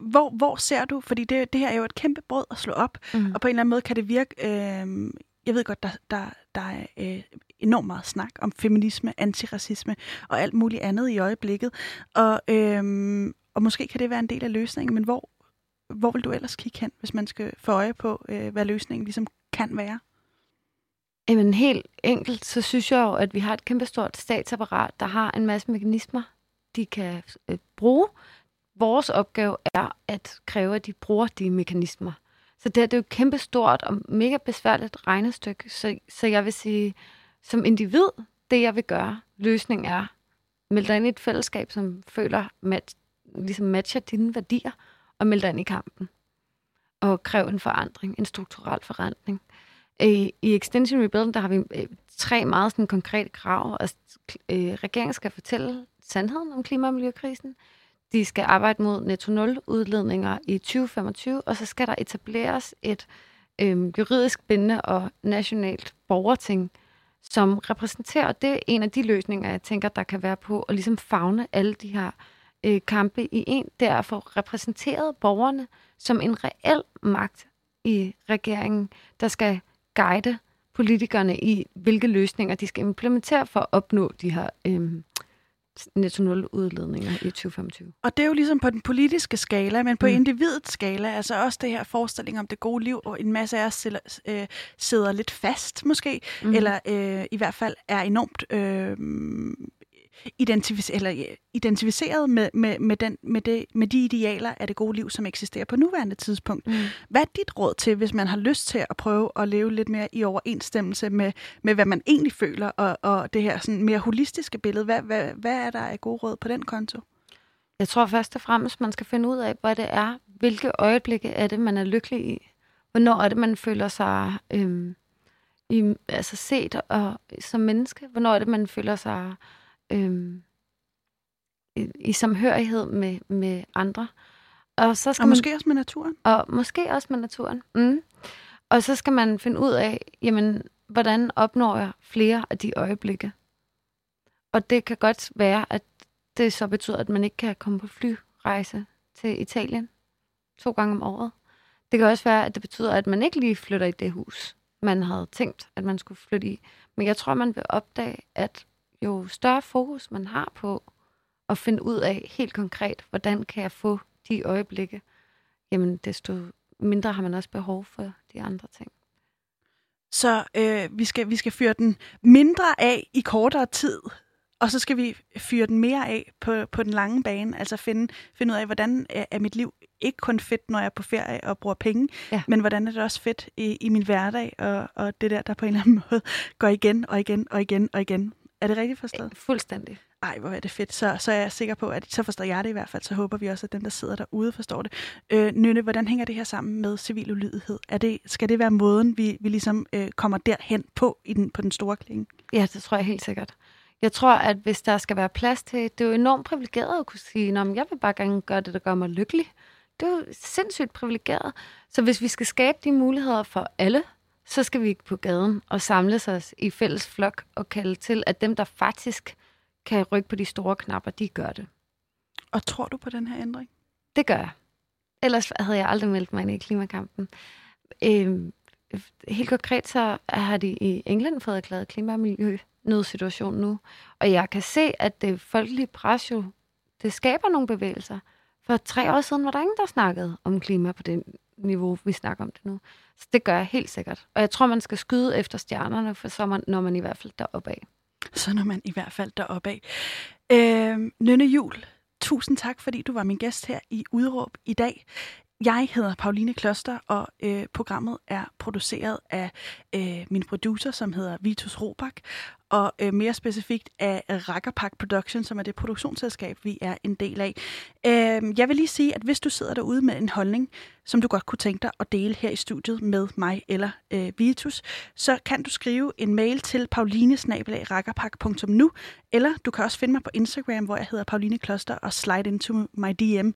hvor, hvor ser du, fordi det, det her er jo et kæmpe brød at slå op, mm. og på en eller anden måde kan det virke, øh, jeg ved godt, der, der, der er øh, enormt meget snak om feminisme, antiracisme og alt muligt andet i øjeblikket, og, øh, og måske kan det være en del af løsningen, men hvor, hvor vil du ellers kigge hen, hvis man skal få øje på, øh, hvad løsningen ligesom kan være? Jamen helt enkelt, så synes jeg jo, at vi har et kæmpestort statsapparat, der har en masse mekanismer, de kan øh, bruge. Vores opgave er at kræve, at de bruger de mekanismer. Så det, det er jo et kæmpestort og mega besværligt regnestykke. Så, så jeg vil sige, som individ, det jeg vil gøre, løsningen er, meld dig ind i et fællesskab, som føler, mat, ligesom matcher dine værdier, og meld dig ind i kampen. Og kræv en forandring, en strukturel forandring. Øh, I, I Extension Rebuilding, der har vi øh, tre meget sådan, konkrete krav. Altså, øh, regeringen skal fortælle sandheden om klima- og miljøkrisen. De skal arbejde mod netto nul udledninger i 2025, og så skal der etableres et øh, juridisk bindende og nationalt borgerting, som repræsenterer, det er en af de løsninger, jeg tænker, der kan være på at ligesom fagne alle de her øh, kampe i en, det er at få repræsenteret borgerne som en reel magt i regeringen, der skal guide politikerne i, hvilke løsninger de skal implementere for at opnå de her øh, netto nul udledninger i 2025. Og det er jo ligesom på den politiske skala, men på mm. individets skala, altså også det her forestilling om det gode liv, og en masse af os sidder, øh, sidder lidt fast måske, mm. eller øh, i hvert fald er enormt øh, identific- eller, identificeret med, med, med, den, med, det, med de idealer af det gode liv, som eksisterer på nuværende tidspunkt. Mm. Hvad er dit råd til, hvis man har lyst til at prøve at leve lidt mere i overensstemmelse med, med hvad man egentlig føler, og, og det her sådan mere holistiske billede? Hvad, hvad, hvad er der af gode råd på den konto? Jeg tror først og fremmest, man skal finde ud af, hvad det er, hvilke øjeblikke er det, man er lykkelig i. Hvornår er det, man føler sig øhm, i, altså set og, som menneske? Hvornår er det, man føler sig øhm, i, i samhørighed med, med andre. Og, så skal og måske man, også med naturen. Og måske også med naturen. Mm. Og så skal man finde ud af, jamen, hvordan opnår jeg flere af de øjeblikke? Og det kan godt være, at det så betyder, at man ikke kan komme på flyrejse til Italien to gange om året. Det kan også være, at det betyder, at man ikke lige flytter i det hus, man havde tænkt, at man skulle flytte i. Men jeg tror, man vil opdage, at jo større fokus man har på at finde ud af helt konkret, hvordan kan jeg få de øjeblikke, jamen desto mindre har man også behov for de andre ting. Så øh, vi, skal, vi skal fyre den mindre af i kortere tid, og så skal vi fyre den mere af på, på den lange bane, altså finde, finde ud af, hvordan er mit liv ikke kun fedt, når jeg er på ferie og bruger penge, ja. men hvordan er det også fedt i, i min hverdag, og, og det der, der på en eller anden måde går igen og igen og igen og igen. Er det rigtigt forstået? Fuldstændig. Ej, hvor er det fedt. Så, så er jeg sikker på, at så forstår jeg det i hvert fald. Så håber vi også, at dem, der sidder derude, forstår det. Øh, Nynne, hvordan hænger det her sammen med civil ulydighed? Er det, skal det være måden, vi, vi ligesom øh, kommer derhen på i den, på den store klinge? Ja, det tror jeg helt sikkert. Jeg tror, at hvis der skal være plads til, det er jo enormt privilegeret at kunne sige, at jeg vil bare gerne gøre det, der gør mig lykkelig. Det er jo sindssygt privilegeret. Så hvis vi skal skabe de muligheder for alle, så skal vi på gaden og samles os i fælles flok og kalde til, at dem, der faktisk kan rykke på de store knapper, de gør det. Og tror du på den her ændring? Det gør jeg. Ellers havde jeg aldrig meldt mig ind i klimakampen. Øhm, helt konkret så har de i England fået erklæret klima- og miljø nødsituation nu. Og jeg kan se, at det folkelige pres jo, det skaber nogle bevægelser. For tre år siden var der ingen, der snakkede om klima på det niveau, vi snakker om det nu. Så det gør jeg helt sikkert. Og jeg tror, man skal skyde efter stjernerne, for så man, når man i hvert fald deroppe af. Så når man i hvert fald deroppe af. Øh, Nynne Jul, tusind tak, fordi du var min gæst her i Udråb i dag. Jeg hedder Pauline Kloster, og øh, programmet er produceret af øh, min producer, som hedder Vitus Robak, og øh, mere specifikt af Rackerpack Production, som er det produktionsselskab, vi er en del af. Øh, jeg vil lige sige, at hvis du sidder derude med en holdning, som du godt kunne tænke dig at dele her i studiet med mig eller øh, Vitus, så kan du skrive en mail til paulinesnabelag.rakkerpak.nu, eller du kan også finde mig på Instagram, hvor jeg hedder Pauline Kloster, og slide into my DM